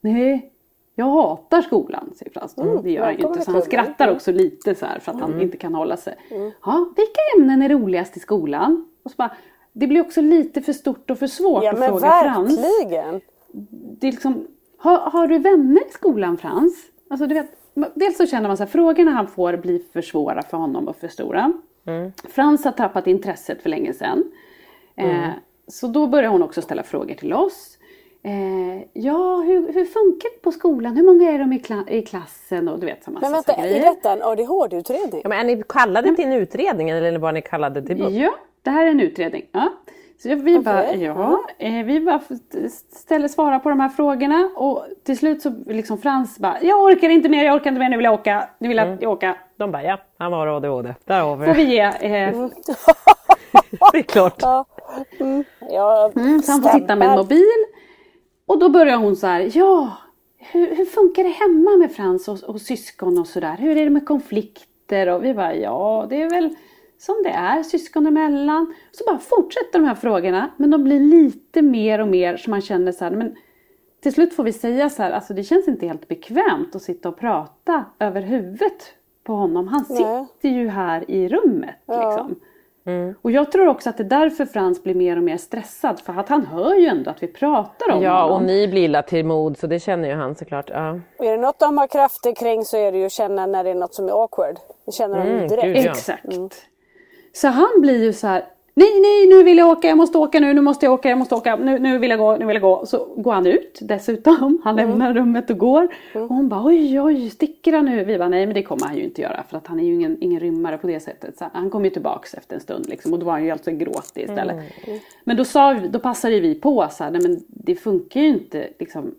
Nej, jag hatar skolan, säger Frans. då. det gör han ju inte. Så han skrattar också lite så här för att han inte kan hålla sig. Ja, vilka ämnen är roligast i skolan? Och så bara, det blir också lite för stort och för svårt Ja att fråga Frans. verkligen. Det är liksom, har, har du vänner i skolan Frans? Alltså, du vet, dels så känner man så här, frågorna han får blir för svåra för honom och för stora. Frans har tappat intresset för länge sedan. Eh, så då börjar hon också ställa frågor till oss. Eh, ja, hur, hur funkar det på skolan? Hur många är de i, kla- i klassen? Och du vet, så massa Men vänta, är detta en ADHD-utredning? Ja, men är ni kallade till en utredning eller var ni kallade till BUP? Ja, det här är en utredning. Ja. Så vi bara, Okej. ja, eh, vi bara ställer svara på de här frågorna och till slut så liksom Frans bara, jag orkar inte mer, jag orkar inte mer, nu vill jag åka, nu vill jag åka. De bara, ja, han har ADHD. Där har vi Får det. vi ge, eh, [LAUGHS] Det är klart. Ja. Mm. Ja, mm, så han får sitta med en mobil. Och då börjar hon så här, ja, hur, hur funkar det hemma med Frans och, och syskon och sådär? Hur är det med konflikter? Och vi bara, ja, det är väl som det är syskon emellan. Så bara fortsätter de här frågorna, men de blir lite mer och mer så man känner så här, men till slut får vi säga så här, alltså det känns inte helt bekvämt att sitta och prata över huvudet på honom. Han Nej. sitter ju här i rummet liksom. Och jag tror också att det är därför Frans blir mer och mer stressad för att han hör ju ändå att vi pratar om Ja, honom. och ni blir illa till mod så det känner ju han såklart. Ja. och är det något de har krafter kring så är det ju att känna när det är något som är awkward. Det känner de Mm, direkt. gud, ja. Exakt. Så han blir ju så här. Nej, nej, nu vill jag åka, jag måste åka nu, nu måste jag åka, jag måste åka, nu, nu vill jag gå, nu vill jag gå. Så går han ut dessutom, han lämnar rummet och går. Och hon bara oj, oj, sticker han nu? Vi bara nej, men det kommer han ju inte göra för att han är ju ingen, ingen rymmare på det sättet. Så han kommer ju tillbaks efter en stund liksom och då var han ju alltså gråtig istället. Men då, sa, då passade vi på så här, nej men det funkar ju inte liksom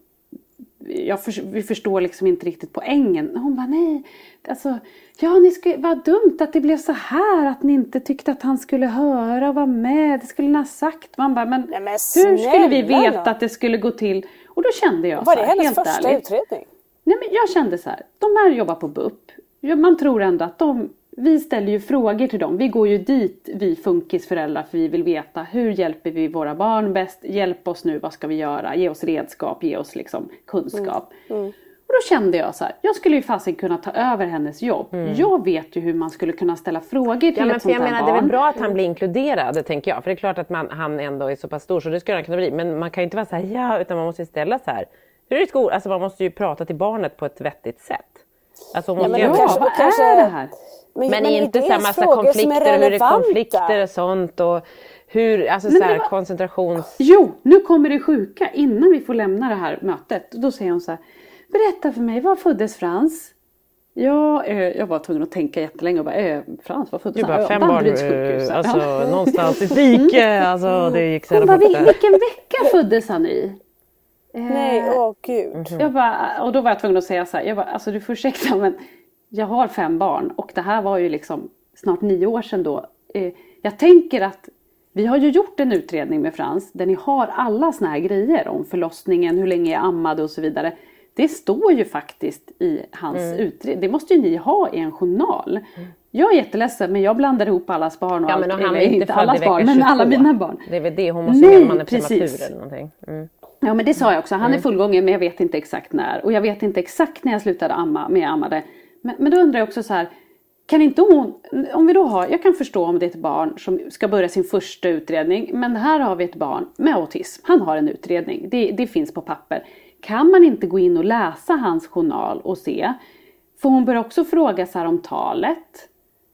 jag för, vi förstår liksom inte riktigt poängen. Hon bara nej, alltså ja ni skulle, vad dumt att det blev så här att ni inte tyckte att han skulle höra och vara med. Det skulle ni ha sagt. Man bara men, Nej, men hur skulle vi veta då? att det skulle gå till? Och då kände jag Var så det här, hennes helt första ärligt. utredning? Nej, men jag kände så här, de här jobbar på BUP. Man tror ändå att de, vi ställer ju frågor till dem. Vi går ju dit, vi funkisföräldrar, för vi vill veta hur hjälper vi våra barn bäst? Hjälp oss nu, vad ska vi göra? Ge oss redskap, ge oss liksom kunskap. Mm, Och då kände jag så här, jag skulle ju fasen kunna ta över hennes jobb. Jag vet ju hur man skulle kunna ställa frågor till Ja, men ett sånt jag här menar, det är barn. väl bra att han blir inkluderad, tänker jag. För det är klart att man, han ändå är så pass stor, så det skulle han kunna bli. Men man kan ju inte vara så här, ja, utan man måste ju ställa så här. Hur är det i skolan? Alltså man måste ju prata till barnet på ett vettigt sätt. Alltså hon Ja, men ju kanske- vad är det här? Men, är inte så här massa konflikter och hur det konflikter och sånt. Och hur, alltså Nej, så men här, var- koncentrations... Jo, nu kommer det sjuka. Innan vi får lämna det här mötet, då säger hon så här. Berätta för mig, var föddes Frans? Ja, eh, jag var tvungen att tänka jättelänge och bara, eh, Frans, var föddes Du han? bara fem barn, Danderyds eh, sjukhus. alltså Ja. någonstans i dike. [LAUGHS] Alltså det gick så Hon bara, fort "Vil- där. vilken vecka föddes han i? Eh, Nej, åh gud. Mhm. Jag bara, och då var jag tvungen att säga så här, jag bara, alltså du får ursäkta men jag har fem barn och det här var ju liksom snart nio år sedan då. Eh, jag tänker att vi har ju gjort en utredning med Frans där ni har alla såna här grejer om förlossningen, hur länge jag ammade och så vidare. Det står ju faktiskt i hans Mm. utredning. Det måste ju ni ha i en journal. Jag är jätteledsen men jag blandar ihop allas barn och Ja allt. men han är inte född i allas barn 22. men alla mina barn. Det är väl det, hon måste Nej, man är precis. eller någonting. Mm. Ja men det sa jag också, han är fullgången men jag vet inte exakt när. Och jag vet inte exakt när jag slutade amma, med jag ammade. Men, men då undrar jag också så här, kan inte hon, om vi då har, jag kan förstå om det är ett barn som ska börja sin första utredning. Men här har vi ett barn med autism, han har en utredning, det, det finns på papper. Kan man inte gå in och läsa hans journal och se? För hon börjar också fråga så här om talet.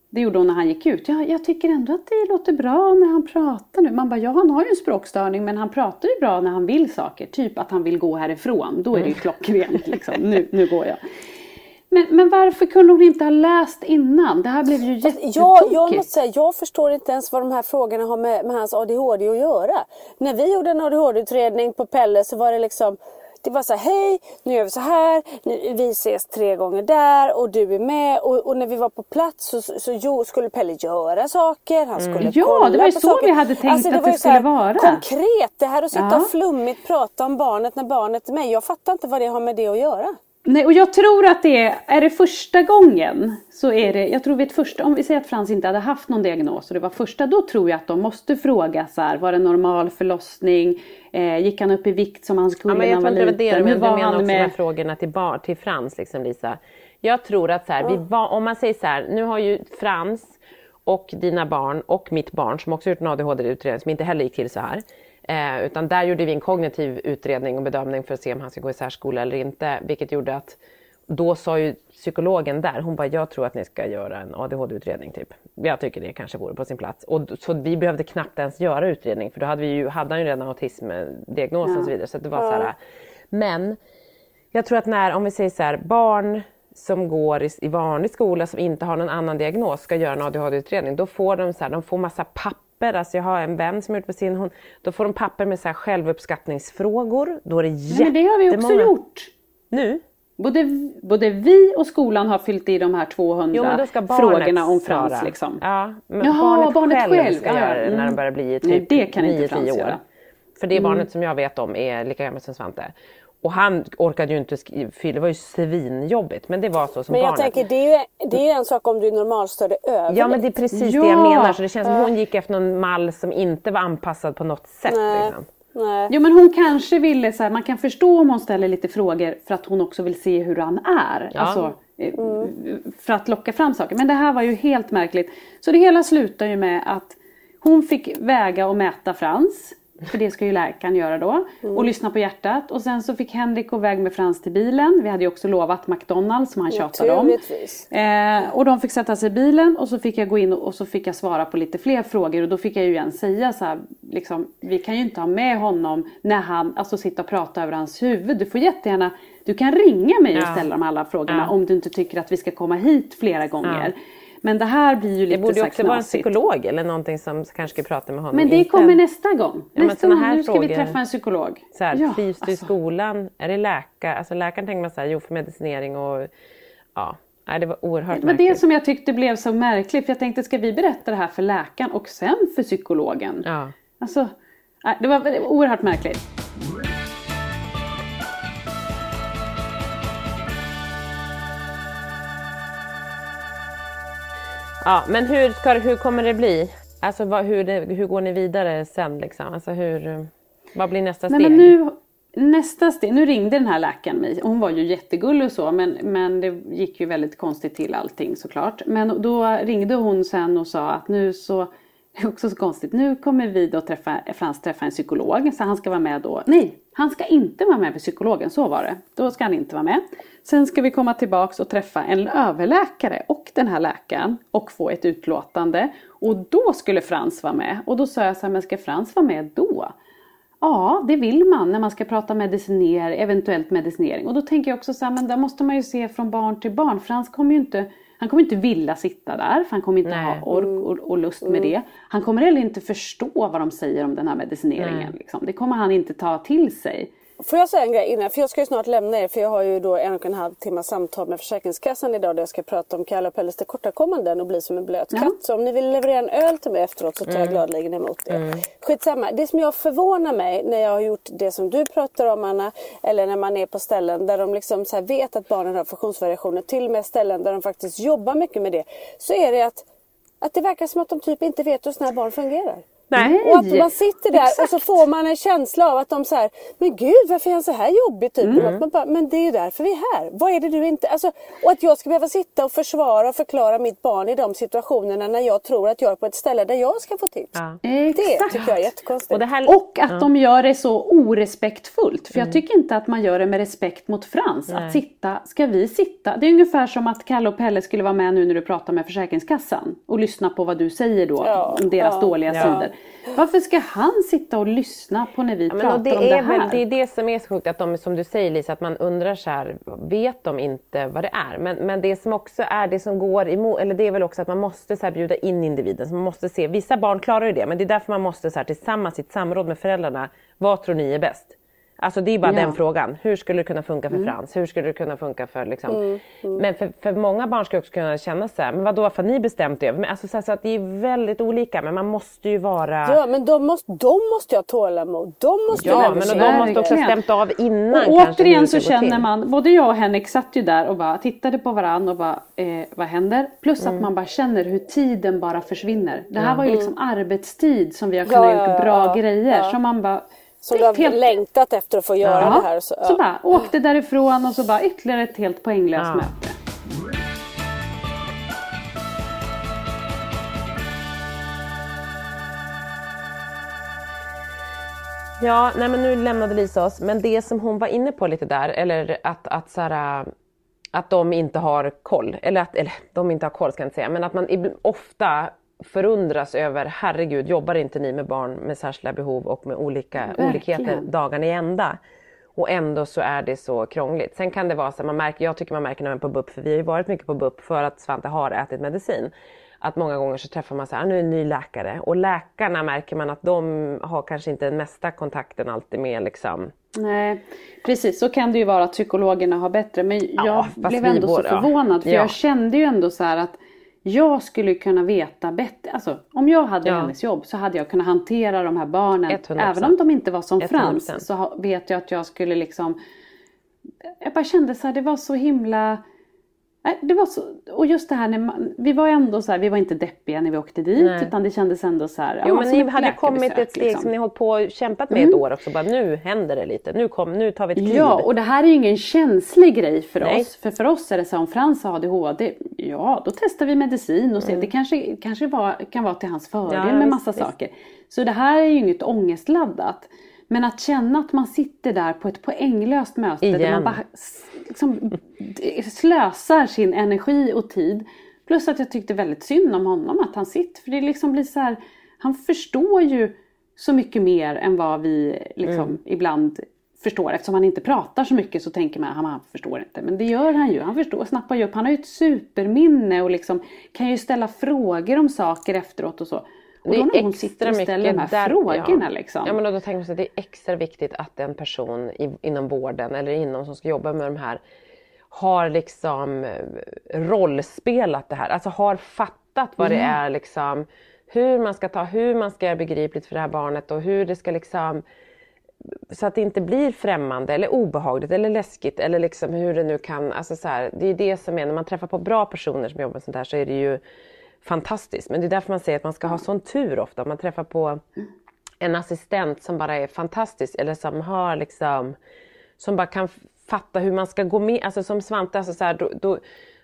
Det gjorde hon när han gick ut. Ja, jag tycker ändå att det låter bra när han pratar nu. Man bara, ja han har ju en språkstörning men han pratar ju bra när han vill saker. Typ att han vill gå härifrån. Då är det ju klockrent liksom. Nu, nu går jag. Men, men varför kunde hon inte ha läst innan? Det här blev ju Jag, jättetokigt. jag måste säga, jag förstår inte ens vad de här frågorna har med, med hans ADHD att göra. När vi gjorde en ADHD-utredning på Pelle så var det liksom det var så här, hej, nu gör vi så här, nu, vi ses tre gånger där och du är med. Och, och när vi var på plats så, så, så skulle Pelle göra saker, han skulle Mm. Ja, kolla det var ju så saker. vi hade tänkt alltså, att det så här skulle vara. Konkret, det här att sitta Ja. och flummigt prata om barnet när barnet är med. Jag fattar inte vad det har med det att göra. Nej, och jag tror att det är, är det första gången så är det, jag tror vid första, om vi säger att Frans inte hade haft någon diagnos och det var första, då tror jag att de måste fråga så här, var det normal förlossning? Eh, gick han upp i vikt som han skulle Ja, men när jag han tror var inte det var det, liten? men Hur du var menar också han de här med? frågorna till, bar, till Frans, liksom, Lisa. Jag tror att så här, vi var, om man säger så här, nu har ju Frans och dina barn och mitt barn som också gjort en ADHD-utredning som inte heller gick till så här. Eh, utan där gjorde vi en kognitiv utredning och bedömning för att se om han ska gå i särskola eller inte. Vilket gjorde att då sa ju psykologen där, hon bara jag tror att ni ska göra en ADHD-utredning typ. Jag tycker det kanske vore på sin plats. Och, så vi behövde knappt ens göra utredning för då hade, vi ju, hade han ju redan autismdiagnos och så vidare. Så det var så här, men jag tror att när, om vi säger så här, barn som går i, i vanlig skola som inte har någon annan diagnos ska göra en ADHD-utredning, då får de så här, de får massa papper papper, alltså jag har en vän som har gjort medicin, hon, då får de papper med så här självuppskattningsfrågor. Då är det Nej, men det har vi också jättemånga- gjort. Nu? Både, både vi och skolan har fyllt i de här 200 Jo frågorna om Frans. svara. Liksom. Ja, men Jaha, barnet, barnet själv, själv. ska Ja, göra det när Mm. de börjar bli typ Nej, det kan inte 9-10 Frans år. göra. För det Mm. barnet som jag vet om är lika gammalt som Svante. Och han orkade ju inte skriva, det var ju svinjobbigt men det var så som Men jag barnet. tänker det är, ju, det är ju en sak om du är normalstörd över Ja men det är precis det Ja. jag menar. Så det känns som hon gick efter någon mall som inte var anpassad på något sätt. Nej. Liksom. Nej. Jo men hon kanske ville, så här, man kan förstå om hon ställer lite frågor för att hon också vill se hur han är. Ja. Alltså, eh, För att locka fram saker. Men det här var ju helt märkligt. Så det hela slutar ju med att hon fick väga och mäta Frans. För det ska ju läkaren göra då. Och lyssna på hjärtat. Och sen så fick Henrik gå iväg med Frans till bilen. Vi hade ju också lovat McDonalds som han tjatade om. Eh, och de fick sätta sig i bilen och så fick jag gå in och, och så fick jag svara på lite fler frågor och då fick jag ju igen säga så här, liksom, vi kan ju inte ha med honom när han, alltså sitta och prata över hans huvud. Du får jättegärna, du kan ringa mig och Ja. ställa de alla frågorna Ja. om du inte tycker att vi ska komma hit flera gånger. Men det här blir ju Det lite borde så ju också vara en psykolog eller någonting som kanske ska prata med honom. Men det Inte kommer nästa gång. men nästa gång, här nu ska vi frågor- träffa en psykolog. Så här, Ja, trivs du i alltså. skolan? Är det läkare? Alltså läkaren tänker man så här, jo för medicinering och ja. Nej, det var oerhört Det var det märkligt. som jag tyckte blev så märkligt. För jag tänkte, ska vi berätta det här för läkaren och sen för psykologen? Ja. Alltså, nej, det var det var oerhört märkligt. Ja, men hur, ska, hur kommer det bli? Alltså vad, hur, det, hur går ni vidare sen liksom? Alltså hur, vad blir nästa Nej, steg? men nu, nästa steg, nu ringde den här läkaren mig. Hon var ju jättegullig och så men, men det gick ju väldigt konstigt till allting såklart. Men då ringde hon sen och sa att nu så, det är också så konstigt, nu kommer vi då träffa, Frans träffa en psykolog så han ska vara med då. Nej, han ska inte vara med med psykologen, så var det. Då ska han inte vara med. Sen ska vi komma tillbaks och träffa en överläkare och den här läkaren och få ett utlåtande. Och då skulle Frans vara med. Och då sa jag så här, men ska Frans vara med då? Ja, det vill man när man ska prata mediciner, eventuellt medicinering. Och då tänker jag också så här, men där måste man ju se från barn till barn. Frans kommer ju inte, han kommer inte vilja sitta där, för han kommer inte Nej. ha ork och, och lust med det. Han kommer heller inte förstå vad de säger om den här medicineringen. Liksom. Det kommer han inte ta till sig. Får jag säga en grej innan? För jag ska ju snart lämna er för jag har ju då en och en halv timme samtal med Försäkringskassan idag där jag ska prata om Kalle och Pelles tillkortakommanden och bli som en blöt katt. Så om ni vill leverera en öl till mig efteråt så tar jag gladeligen emot det. Skitsamma. Det som jag förvånar mig när jag har gjort det som du pratar om Anna, eller när man är på ställen där de liksom så vet att barnen har funktionsvariationer, till och med ställen där de faktiskt jobbar mycket med det, så är det att, att det verkar som att de typ inte vet hur sådana här barn fungerar. Nej. Och att man sitter där Exakt. och så får man en känsla av att de så här, men gud varför är han så här jobbig? Typ. Mm. Man bara, men det är ju därför vi är här. Vad är det du inte... Alltså, och att jag ska behöva sitta och försvara och förklara mitt barn i de situationerna när jag tror att jag är på ett ställe där jag ska få tips. Ja. Det Exakt. tycker jag är jättekonstigt. Och, det här, Och att de gör det så orespektfullt. För jag tycker inte att man gör det med respekt mot Frans. Att sitta, ska vi sitta? Det är ungefär som att Kalle och Pelle skulle vara med nu när du pratar med Försäkringskassan. Och lyssna på vad du säger då Ja, om deras ja, dåliga ja. sidor. Varför ska han sitta och lyssna på när vi Ja, pratar det om det är här? väl, det är det som är så sjukt, att de, som du säger Lisa, att man undrar så här, vet de inte vad det är? Men, men det som också är det som går emot, eller det är väl också att man måste så här bjuda in individen. Så man måste se, vissa barn klarar ju det, men det är därför man måste så här, tillsammans i ett samråd med föräldrarna, vad tror ni är bäst? Alltså det är bara Ja. den frågan. Hur skulle det kunna funka för Frans? Hur skulle det kunna funka för liksom... Men för, för många barn ska också kunna känna så här, men vadå, varför har ni bestämt det? Men alltså så, här, så att det är väldigt olika, men man måste ju vara... Ja men de måste, de måste ju ha tålamod. De måste Ja, men och de måste också stämt av innan Och återigen så känner man, både jag och Henrik satt ju där och bara tittade på varandra och bara, eh, vad händer? Plus Mm. att man bara känner hur tiden bara försvinner. Det här var ju liksom arbetstid som vi har kunnat ja, gjort bra ja. grejer. Ja. som man bara, Som du har helt- längtat efter att få göra Ja, det här. Så, så ja. bara åkte därifrån och så bara ytterligare ett helt poänglöst Ja. möte. Ja, nej men nu lämnade Lisa oss. Men det som hon var inne på lite där, eller att, att, så här, att de inte har koll. Eller att eller, de inte har koll ska jag inte säga. Men att man ofta förundras över, herregud, jobbar inte ni med barn med särskilda behov och med olika Verkligen. olikheter dagarna i ända? Och ändå så är det så krångligt. Sen kan det vara så, man märker, jag tycker man märker när man är på BUP, för vi har ju varit mycket på BUP för att Svante har ätit medicin. att många gånger så träffar man så här, "Ah, nu är en ny läkare och läkarna märker man att de har kanske inte den mesta kontakten alltid med liksom Nej, precis så kan det ju vara att psykologerna har bättre. Men jag fast blev ändå så båda- ja. förvånad för Ja. jag kände ju ändå så här att jag skulle kunna veta bättre. Alltså om jag hade Ja. hennes jobb så hade jag kunnat hantera de här barnen. 100%. Även om de inte var som 100%. Frans så vet jag att jag skulle liksom Jag bara kände så här, det var så himla Nej, det var så, och just det här när man, vi var ändå så här, vi var inte deppiga när vi åkte dit Nej. utan det kändes ändå så här. Jo men ni hade kommit ett steg liksom. som ni hållit på och kämpat med ett år också. Bara, nu händer det lite. Nu, kom, nu tar vi ett kliv. Ja, och det här är ju ingen känslig grej för Nej. oss. För för oss är det så här, om Frans har ADHD, ja då testar vi medicin och ser. Det kanske, kanske var, kan vara till hans fördel Mm. Ja, med massa visst. saker. Så det här är ju inget ångestladdat. Men att känna att man sitter där på ett poänglöst möte där Igen. man bara liksom, slösar sin energi och tid. Plus att jag tyckte väldigt synd om honom att han sitter. För det liksom blir så här, han förstår ju så mycket mer än vad vi liksom Mm. ibland förstår. Eftersom han inte pratar så mycket så tänker man att han förstår inte. Men det gör han ju. Han förstår, snappar ju upp. Han har ju ett superminne och liksom kan ju ställa frågor om saker efteråt och så. Och då när hon sitter och ställer de här där- frågorna ja. liksom. Ja men då, tänker man sig att det är extra viktigt att en person i, inom vården eller inom som ska jobba med de här har liksom eh, rollspelat det här, alltså har fattat vad det är liksom hur man ska ta, hur man ska göra begripligt för det här barnet och hur det ska liksom så att det inte blir främmande eller obehagligt eller läskigt eller liksom hur det nu kan, alltså så här, det är det som är, när man träffar på bra personer som jobbar med sånt här så är det ju fantastiskt. Men det är därför man säger att man ska ha sån tur ofta. Man träffar på en assistent som bara är fantastisk eller som har liksom, som bara kan fatta hur man ska gå med, alltså som Svante, alltså så här, då, då,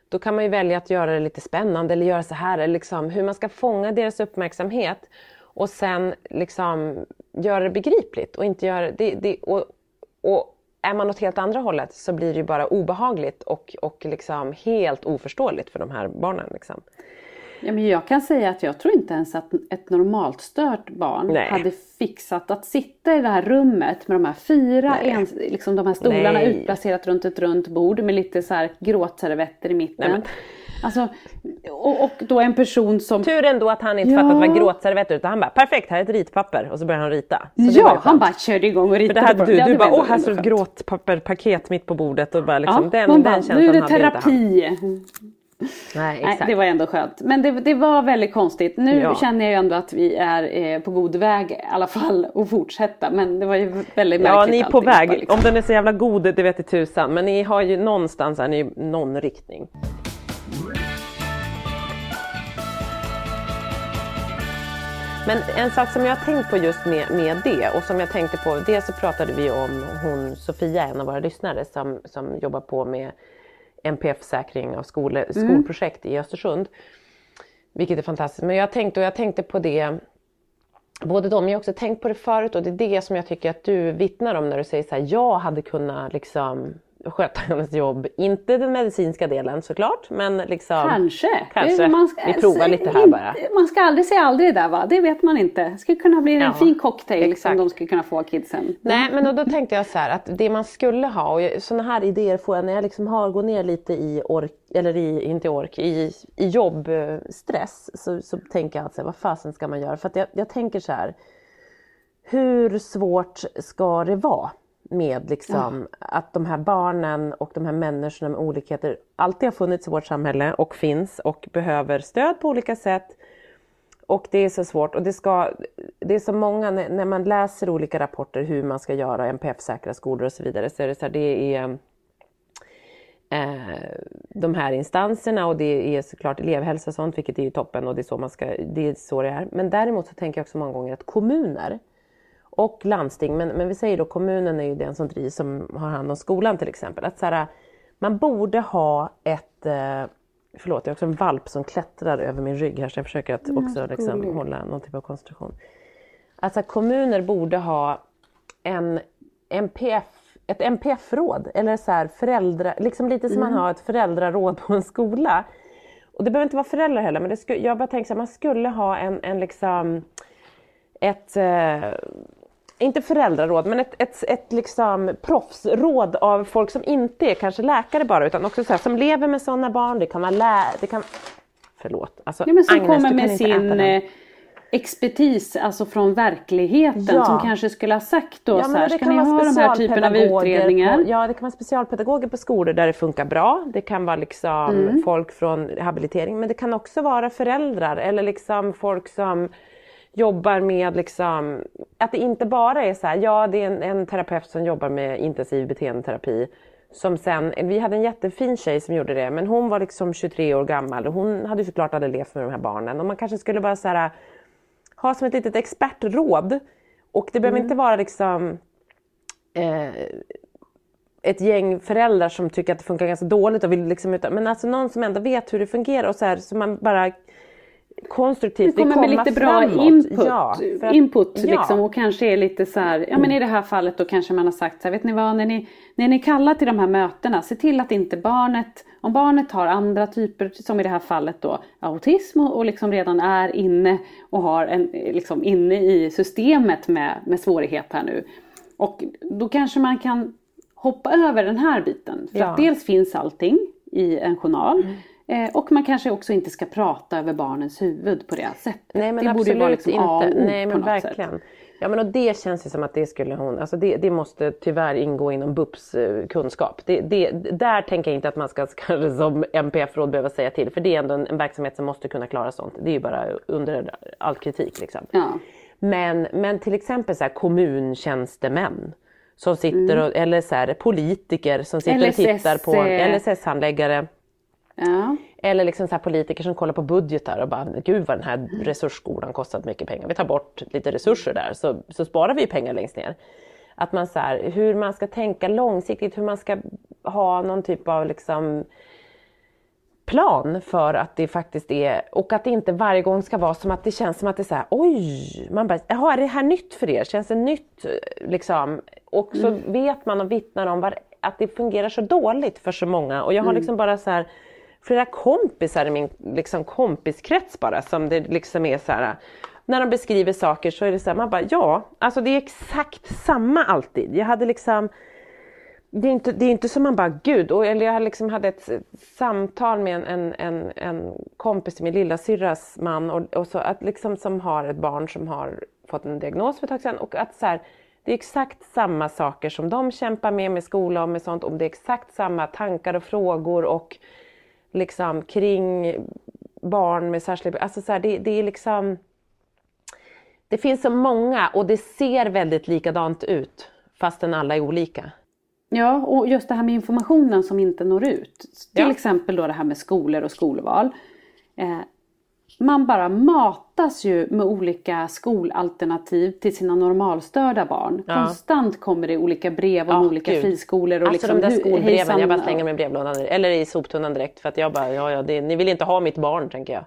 då kan man ju välja att göra det lite spännande eller göra så här, eller liksom hur man ska fånga deras uppmärksamhet och sen liksom göra det begripligt och inte göra det, det och, och är man åt helt andra hållet så blir det ju bara obehagligt och, och liksom helt oförståeligt för de här barnen. Liksom. Ja, men jag kan säga att jag tror inte ens att ett normalt stört barn Nej. hade fixat att sitta i det här rummet med de här fyra, ens, liksom de här stolarna Nej. utplacerat runt ett runt bord med lite så här gråtservetter i mitten. Nej, Alltså, och, och då en person som... Tur ändå att han inte Ja. fattat vad gråtservetter utan han bara perfekt, här är ett ritpapper och så börjar han rita. Så Ja, han bara körde igång och För ritade det hade du, dem. du bara åh här står ett gråtpapperpaket mitt på bordet och bara liksom Ja, den, den bara, känslan nu är det terapi. Nej Nej, det var ändå skönt. Men det, det var väldigt konstigt. Nu Ja. känner jag ju ändå att vi är eh, på god väg i alla fall att fortsätta. Men det var ju väldigt Ja märkligt ni är på väg, Bara liksom. om den är så jävla god det vet i tusan men ni har ju någonstans ni är i någon riktning. Men en sak som jag har tänkt på just med, med det och som jag tänkte på, dels så pratade vi om hon Sofia, en av våra lyssnare som, som jobbar på med NPF-säkring av skole, skolprojekt i Östersund. Vilket är fantastiskt. Men jag tänkte, och jag tänkte på det, både de, jag har också tänkt på det förut och det är det som jag tycker att du vittnar om när du säger så här, jag hade kunnat liksom sköta hennes jobb. Inte den medicinska delen såklart, men liksom Kanske. Kanske. Det- Vi provar lite här inte- bara. Man ska aldrig säga aldrig där va, det vet man inte. Det skulle kunna bli en Ja, fin cocktail exakt. som de skulle kunna få kidsen. Nej men då, då tänkte jag så här att det man skulle ha och sådana här idéer får jag när jag liksom har gått ner lite i ork, eller i, inte ork, i, i jobbstress så, så tänker jag alltså vad fasen ska man göra? För att jag, jag tänker så här hur svårt ska det vara med liksom att de här barnen och de här människorna med olikheter alltid har funnits i vårt samhälle och finns och behöver stöd på olika sätt. Och det är så svårt och det, ska, det är så många, när när man läser olika rapporter hur man ska göra NPF-säkra skolor och så vidare så är det så här, det är eh, de här instanserna och det är såklart elevhälsa och sånt vilket är ju toppen och det är så man ska, det är så det är. Men däremot så tänker jag också många gånger att kommuner och landsting, men, men vi säger då kommunen är ju den som drivs som har hand om skolan till exempel. Att så här, man borde ha ett, eh, förlåt jag har också en valp som klättrar över min rygg här så jag försöker att också liksom, hålla någon typ av koncentration. Alltså kommuner borde ha en NPF, ett NPF-råd eller så här föräldra, liksom lite som man har ett föräldraråd på en skola. Och det behöver inte vara föräldrar heller men det skulle, jag bara tänker så här, man skulle ha en, en liksom ett, eh, inte föräldraråd, men ett, ett, ett liksom proffsråd av folk som inte är kanske läkare bara utan också så här, som lever med sådana barn. Det kan vara lä- det kan, Förlåt. Alltså, Ja, men som Agnes, kommer med sin eh, expertis, alltså från verkligheten, Ja. som kanske skulle ha sagt då Ja, så här, ska ni ha de här typen av utredningar? På, ja, det kan vara specialpedagoger på skolor där det funkar bra. Det kan vara liksom Mm. folk från rehabilitering, men det kan också vara föräldrar eller liksom folk som jobbar med liksom, att det inte bara är så här, ja det är en, en terapeut som jobbar med intensiv beteendeterapi som sen, vi hade en jättefin tjej som gjorde det, men hon var liksom 23 år gammal och hon hade såklart aldrig levt med de här barnen och man kanske skulle bara så här ha som ett litet expertråd. Och det behöver inte vara liksom eh, ett gäng föräldrar som tycker att det funkar ganska dåligt och vill liksom men alltså någon som ändå vet hur det fungerar och så här så man bara konstruktivt Vi vill kommer med lite bra framåt. input, Ja, att- input ja. liksom, och kanske är lite så här, ja men i det här fallet då kanske man har sagt så här, vet ni vad, när ni, när ni kallar till de här mötena, se till att inte barnet, om barnet har andra typer, som i det här fallet då autism och, och liksom redan är inne och har en, liksom inne i systemet med, med svårighet här nu. Och då kanske man kan hoppa över den här biten. För Ja. att dels finns allting i en journal. Mm. Eh, och man kanske också inte ska prata över barnens huvud på det sättet. Nej men det absolut borde ju vara liksom A och inte. Nej men verkligen. sätt. Ja men och det känns ju som att det skulle hon, alltså det, det måste tyvärr ingå inom BUPs eh, kunskap. Det, det, där tänker jag inte att man ska kanske [LAUGHS] som MPF-råd behöva säga till för det är ändå en, en verksamhet som måste kunna klara sånt. Det är ju bara under all kritik liksom. Ja. Men, men till exempel så här kommuntjänstemän som sitter och, eller så här, politiker som sitter LSS, och tittar på, eh, LSS-handläggare. Ja. Eller liksom så här politiker som kollar på budgetar och bara, gud vad den här resursskolan kostat mycket pengar. Vi tar bort lite resurser där så, så sparar vi pengar längst ner. Att man så här, hur man ska tänka långsiktigt, hur man ska ha någon typ av liksom plan för att det faktiskt är, och att det inte varje gång ska vara som att det känns som att det är så här, oj, man bara, jaha är det här nytt för er? Känns det nytt liksom? Och så vet man och vittnar om var, att det fungerar så dåligt för så många och jag har liksom bara så här flera kompisar i min liksom, kompiskrets bara som det liksom är så här när de beskriver saker så är det så här, man bara ja, alltså det är exakt samma alltid. Jag hade liksom det är, inte, det är inte som man bara, gud, och, eller jag liksom hade ett samtal med en, en, en, en kompis till min lillasyrras man och, och så att liksom som har ett barn som har fått en diagnos för ett tag sedan och att så här, det är exakt samma saker som de kämpar med med skola och med sånt och det är exakt samma tankar och frågor och liksom kring barn med särskilda alltså så här, det, det är liksom det finns så många och det ser väldigt likadant ut fastän alla är olika. ja, och just det här med informationen som inte når ut. Till Ja. exempel då det här med skolor och skolval. Eh, man bara matas ju med olika skolalternativ till sina normalstörda barn. Ja. Konstant kommer det olika brev om Ja, olika gud. friskolor. Och Alltså liksom, de där skolbreven, hejsan, jag bara slänger dem i brevlådan eller i soptunnan direkt för att jag bara, ja, ja det, ni vill inte ha mitt barn tänker jag.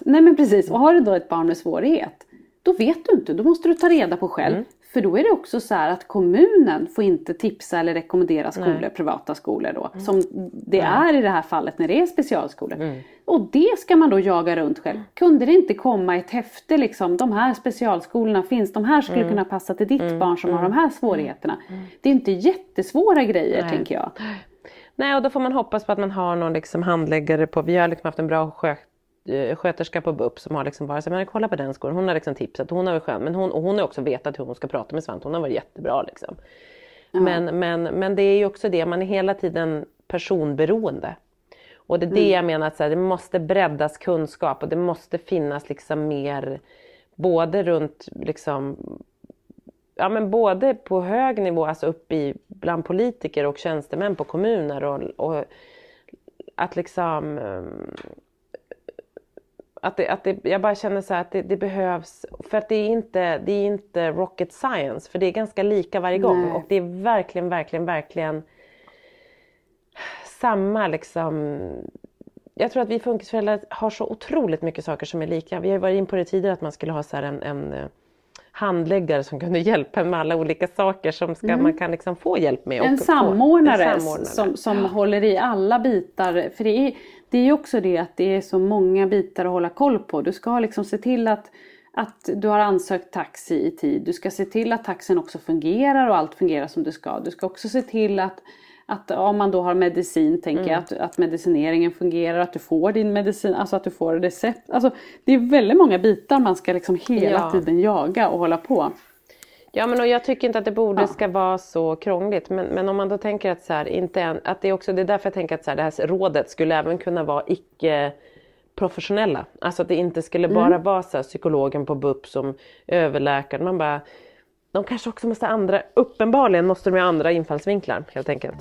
Nej men precis, och har du då ett barn med svårighet, då vet du inte, då måste du ta reda på själv. Mm. För då är det också så här att kommunen får inte tipsa eller rekommendera skolor, privata skolor då. Mm. Som det är i det här fallet när det är specialskolor. Mm. Och det ska man då jaga runt själv. Kunde det inte komma ett häfte liksom, de här specialskolorna finns, de här skulle Mm. kunna passa till ditt barn som har de här svårigheterna. Det är inte jättesvåra grejer tänker jag. Nej och då får man hoppas på att man har någon liksom handläggare på, vi har liksom haft en bra sköterska på BUP som har liksom bara sagt, men kolla på den skolan, hon har liksom tipsat, hon har varit skön, men hon, och hon har också vetat hur hon ska prata med Svante, hon har varit jättebra liksom. Men, men, men det är ju också det, man är hela tiden personberoende. Och det är det jag menar, att så här, det måste breddas kunskap och det måste finnas liksom mer både runt liksom ja, men både på hög nivå, alltså upp i, bland politiker och tjänstemän på kommuner och, och att liksom ehm, att det, att det, jag bara känner så här att det, det behövs, för att det är, inte, det är inte rocket science, för det är ganska lika varje gång Nej. och det är verkligen, verkligen, verkligen samma liksom jag tror att vi funkisföräldrar har så otroligt mycket saker som är lika. Vi har ju varit in på det tidigare att man skulle ha så här en, en eh, handläggare som kunde hjälpa med alla olika saker som ska, man kan liksom få hjälp med. En samordnare, en samordnare. som, som håller i alla bitar. För det är, det är också det att det är så många bitar att hålla koll på. Du ska liksom se till att, att du har ansökt taxi i tid. Du ska se till att taxin också fungerar och allt fungerar som det ska. Du ska också se till att, Att om man då har medicin, tänker jag, att, att medicineringen fungerar, att du får din medicin, alltså att du får recept. Alltså det är väldigt många bitar man ska liksom hela Ja. tiden jaga och hålla på. Ja, men och jag tycker inte att det borde Ja. ska vara så krångligt. Men, men om man då tänker att, så här, inte en, att det är också det är därför jag tänker att så här, det här rådet skulle även kunna vara icke professionella. Alltså att det inte skulle bara vara så här, psykologen på BUP som överläkaren. Man bara, de kanske också måste ha andra, uppenbarligen måste de ha andra infallsvinklar helt enkelt.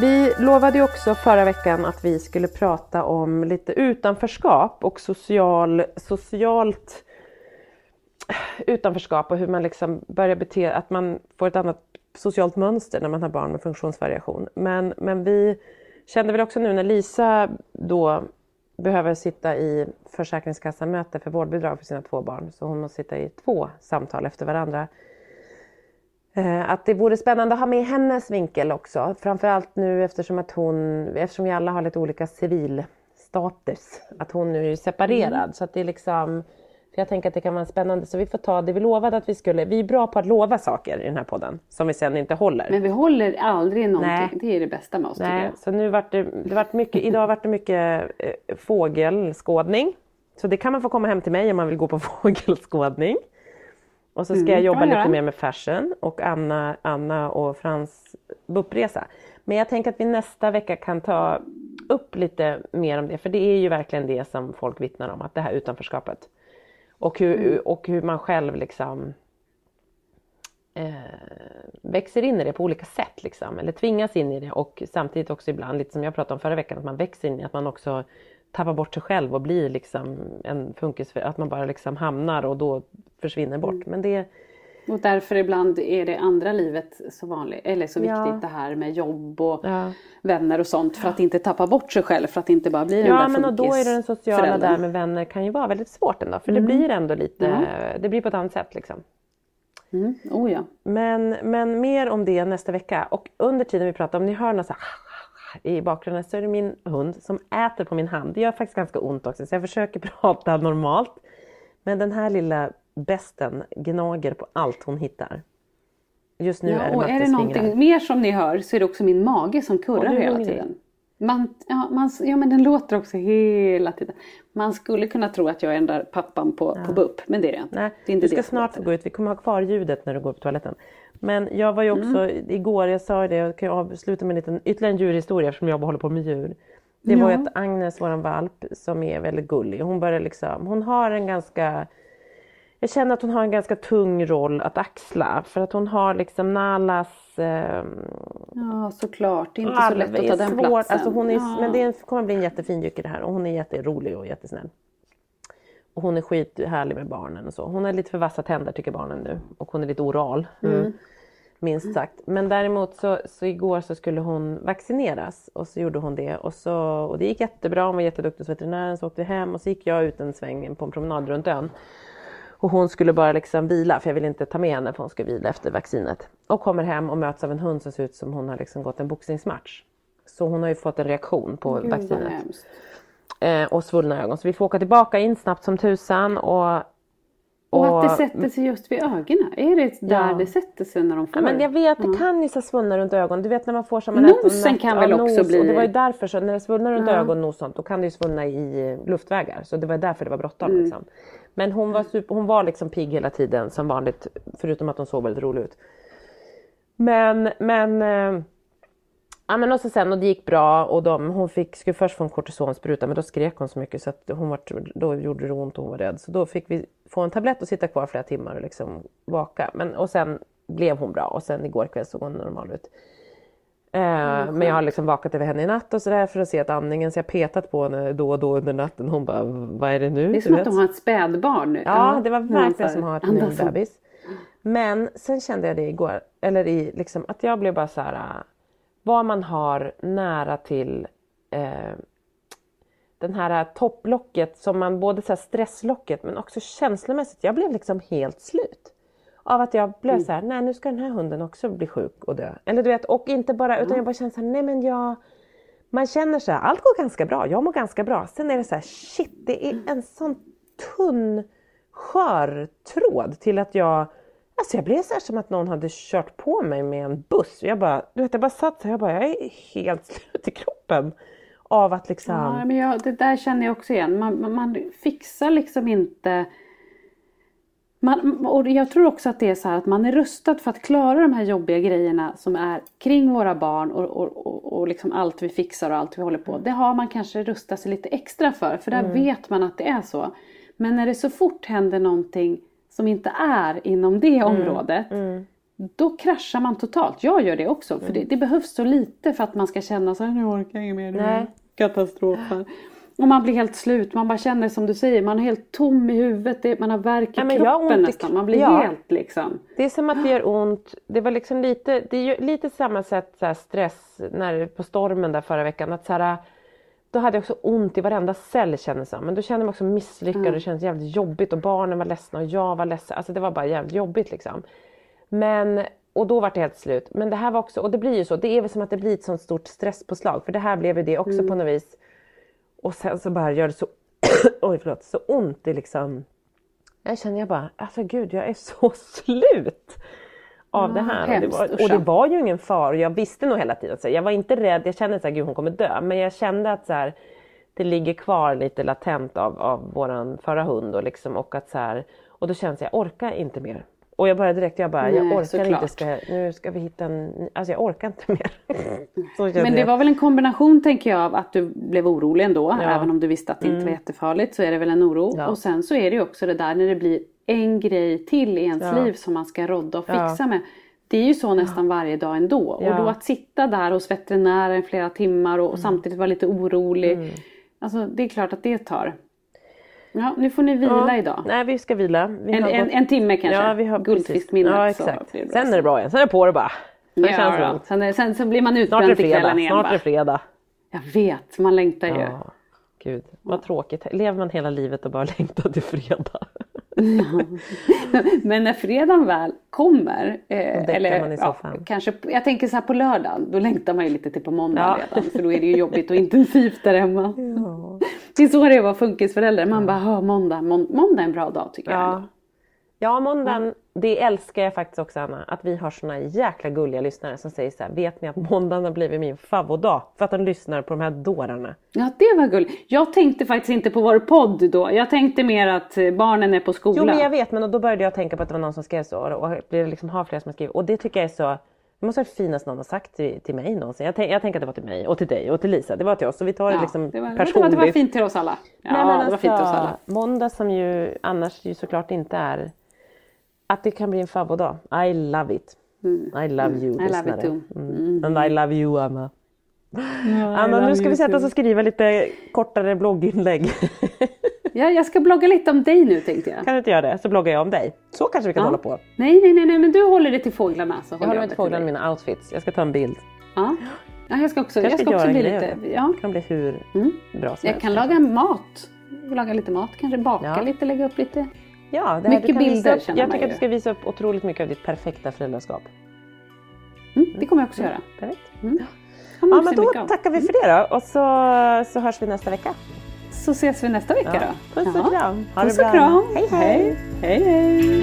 Vi lovade ju också förra veckan att vi skulle prata om lite utanförskap och social, socialt utanförskap och hur man liksom börjar bete att man får ett annat socialt mönster när man har barn med funktionsvariation. Men, men vi kände väl också nu när Lisa då behöver sitta i Försäkringskassan-möte för vårdbidrag för sina två barn, så hon måste sitta i två samtal efter varandra. Eh, Att det vore spännande att ha med hennes vinkel också. Framförallt nu eftersom att hon, eftersom vi alla har lite olika civilstatus. Att hon nu är separerad. Så att det är liksom, för jag tänker att det kan vara spännande. Så vi får ta det vi lovade att vi skulle. Vi är bra på att lova saker i den här podden. Som vi sen inte håller. Men vi håller aldrig någonting, Nej. det är det bästa med oss Nej, jag. så nu vart det, det vart mycket, idag vart det mycket eh, fågelskådning. Så det kan man få komma hem till mig om man vill gå på [LAUGHS] fågelskådning. Och så ska Mm, jag jobba lite mer med fashion och Anna, Anna och Frans BUP-resa. Men jag tänker att vi nästa vecka kan ta upp lite mer om det, för det är ju verkligen det som folk vittnar om, att det här utanförskapet. Och hur, Mm. och hur man själv liksom eh, växer in i det på olika sätt liksom, eller tvingas in i det och samtidigt också ibland, lite som jag pratade om förra veckan, att man växer in i att man också tappar bort sig själv och blir liksom en funkis, att man bara liksom hamnar och då försvinner bort. Mm. Men det, Och därför ibland är det andra livet så vanligt, eller så viktigt Ja. det här med jobb och Ja. vänner och sånt för att inte tappa bort sig själv, för att inte bara bli den ja där men och då är det den sociala funkisföräldern. där med vänner kan ju vara väldigt svårt ändå, för det blir ändå lite, det blir på ett annat sätt liksom. Mm. Oh ja. Men, men mer om det nästa vecka. Och under tiden vi pratar, om ni hör något så här i bakgrunden så är det min hund som äter på min hand. Det gör faktiskt ganska ont också så jag försöker [LAUGHS] prata normalt. Men den här lilla besten gnager på allt hon hittar. Just nu är ja det och är det Mattes någonting fingrar. mer som ni hör så är det också min mage som kurrar är hela tiden. Man, ja, man, ja men den låter också hela tiden. Man skulle kunna tro att jag är där pappan på, på BUP men det är det inte. Nej, det är inte du ska snart gå ut. Vi kommer ha kvar ljudet när du går på toaletten. Men jag var ju också Mm. igår, jag sa det, jag kan avsluta med en liten, ytterligare en djurhistoria eftersom jag håller på med djur. Det var ju Ja. att Agnes, våran valp, som är väldigt gullig, hon börjar liksom, hon har en ganska jag känner att hon har en ganska tung roll att axla för att hon har liksom Nalas eh, Ja såklart, det är inte så lätt att ta den svårt. platsen. Alltså hon är, ja. Men det kommer bli en jättefin jycke det här och hon är jätterolig och jättesnäll. Och hon är skithärlig med barnen och så. Hon har lite för vassa tänder tycker barnen nu och hon är lite oral. Mm. Minst sagt. Men däremot så, så igår så skulle hon vaccineras och så gjorde hon det och, så, och det gick jättebra. Hon var jätteduktig hos veterinären så åkte vi hem och så gick jag ut en sväng på en promenad runt ön. Och hon skulle bara liksom vila för jag ville inte ta med henne för hon skulle vila efter vaccinet. Och kommer hem och möts av en hund som ser ut som hon har liksom gått en boxningsmatch. Så hon har ju fått en reaktion på Gud, vaccinet. Eh, och svullna ögon. Så vi får åka tillbaka in snabbt som tusan. Och, Och, att det sätter sig just vid ögonen. Är det där Ja. det sätter sig när de får? Ja, men jag vet, det kan ju svullna runt ögonen. Du vet när man får äter Nosen kan väl också nos. bli- Och det var ju därför, så när det svullnar runt Ja. ögon och sånt, då kan det ju svullna i luftvägar. Så det var därför det var bråttom. Mm. Liksom. Men hon var, super, hon var liksom pigg hela tiden som vanligt, förutom att hon såg väldigt rolig ut. Men, men eh, Ja men och så sen och det gick bra och de, hon fick, skulle först få en kortisonspruta men då skrek hon så mycket så att hon var, då gjorde det ont och hon var rädd. Så då fick vi få en tablett och sitta kvar flera timmar och liksom vaka. Men, och sen blev hon bra och sen igår kväll såg hon normal ut. Eh, men jag har liksom vakat över henne i natt och sådär för att se att andningen, så jag petat på henne då och då under natten. Hon bara, vad är det nu? Det är som att de har ett spädbarn nu. Ja, det var verkligen som att ha ny bebis. Men sen kände jag det igår, eller i, liksom, att jag blev bara så här, vad man har nära till eh, den här topplocket som man både så stresslocket men också känslomässigt. Jag blev liksom helt slut. Av att jag blev så här, nej nu ska den här hunden också bli sjuk och dö. Eller du vet, och inte bara, utan jag bara känner så här, nej men jag man känner så här, allt går ganska bra, jag mår ganska bra. Sen är det så här, shit det är en sån tunn skör tråd till att jag Alltså jag blev så här som att någon hade kört på mig med en buss. Jag bara, du vet, jag bara satt så här, jag bara, jag är helt [LAUGHS] slut i kroppen. Av att liksom... Ja, men jag, det där känner jag också igen. Man, man, man fixar liksom inte... Man, och jag tror också att det är så här att man är rustad för att klara de här jobbiga grejerna som är kring våra barn och, och, och, och liksom allt vi fixar och allt vi håller på. Det har man kanske rustat sig lite extra för, för där Mm. vet man att det är så. Men när det så fort händer någonting som inte är inom det Mm. området, då kraschar man totalt. Jag gör det också, för det, det behövs så lite för att man ska känna så här, nu orkar jag inget mer, nu Och man blir helt slut, man bara känner som du säger, man är helt tom i huvudet, det- man har värk i Ja, kroppen i nästan. Man blir Ja. helt liksom... Det är som att det gör ont. Det var liksom lite, det är lite samma sätt så stress när, på stormen där förra veckan. Att så här, då hade jag också ont i varenda cell kändes det. Men då kände jag mig också misslyckad och det kändes jävligt jobbigt och barnen var ledsna och jag var ledsen. Alltså det var bara jävligt jobbigt liksom. Men, och då var det helt slut. Men det här var också, och det blir ju så, det är väl som att det blir ett sånt stort stresspåslag. För det här blev ju det också på något vis. Och sen så bara gör det så, [CLEARS THROAT] oj förlåt, så ont i liksom jag känner jag bara, alltså gud jag är så [LAUGHS] slut av det här. Och det, var, och det var ju ingen fara. Jag visste nog hela tiden. Så jag var inte rädd. Jag kände att gud hon kommer dö. Men jag kände att så här, det ligger kvar lite latent av, av våran förra hund. Och, liksom, och, att så här, och då kände jag, jag orkar inte mer. Och jag började direkt, jag bara, jag Nej, orkar såklart. inte. Ska, nu ska vi hitta en, alltså jag orkar inte mer. [LAUGHS] Men det jag. var väl en kombination tänker jag av att du blev orolig ändå, Ja. Mm. även om du visste att det inte var jättefarligt så är det väl en oro. Ja. Och sen så är det ju också det där när det blir en grej till i ens Ja. liv som man ska rodda och fixa med. Det är ju så nästan varje dag ändå. Och då att sitta där hos veterinären flera timmar och, och Mm. samtidigt vara lite orolig. Alltså det är klart att det tar. Ja, nu får ni vila Ja. idag. Nej vi ska vila. Vi En, en, en timme kanske. Ja, vi har Guldfiskminnet. Ja exakt. bra Sen är det bra igen. Sen är det på det bara. Sen Ja, känns lugnt. sen, är- sen så blir man utbränd till kvällen igen. Snart är det fredag. Jag vet, man längtar ju. Ja, gud vad tråkigt. Lever man hela livet och bara [LAUGHS] längtar till fredag? [LAUGHS] Men när fredagen väl kommer, eh, eller ja, kanske, jag tänker så här på lördagen, då längtar man ju lite till på måndag Ja. redan. För då är det ju jobbigt och intensivt där hemma. Det är så det är att vara funkisförälder, man bara, "Hå, måndag, mån, måndag är en bra dag tycker jag. Ja. ändå." Ja, måndagen, det älskar jag faktiskt också Anna. Att vi har såna jäkla gulliga lyssnare som säger så här, vet ni att måndagen har blivit min favoritdag? För att de lyssnar på de här dårarna. Ja, det var gulligt. Jag tänkte faktiskt inte på vår podd då. Jag tänkte mer att eh, barnen är på skolan. Jo men jag vet, men då började jag tänka på att det var någon som skrev så. Och det liksom har flera som har skrivit. Och det tycker jag är så, det måste vara det finaste någon har sagt till, till mig någonsin. Jag, tänk, jag tänker att det var till mig och till dig och till Lisa. Det var till oss. Så vi tar det Ja, liksom det, var, det, personligt. det var fint till oss alla. Ja, Nej, men det var fint till oss alltså, alla. Måndag som ju annars ju såklart inte är att det kan bli en favoritdag. I love it. I love you Mm. I love it too. Mm. And I love you Anna. Anna nu ska vi sätta oss och skriva lite kortare blogginlägg. Ja, jag ska blogga lite om dig nu tänkte jag. kan du inte göra det? Så bloggar jag om dig. Så kanske vi kan Ja. hålla på. Nej, nej, nej, nej, men du håller det till fåglarna. Så Jag håller mig till fåglarna dig. med mina outfits. Jag ska ta en bild. Ja. ja, jag ska också, Kanske jag ska göra också en bli lite... Ja. Det kan bli hur Mm. bra som Jag helst. kan laga mat. Laga lite mat, kanske baka Ja. lite, lägga upp lite. Ja, det här, Mycket bilder upp, Jag tycker att du ska visa upp otroligt mycket av ditt perfekta föräldraskap. Mm, det kommer jag också göra. Perfekt. Mm. Ja men då tackar vi för det då och så, så hörs vi nästa vecka. Så ses vi nästa vecka Ja. då. Puss och kram. Ha Puss och kram. Hej, hej. hej. hej.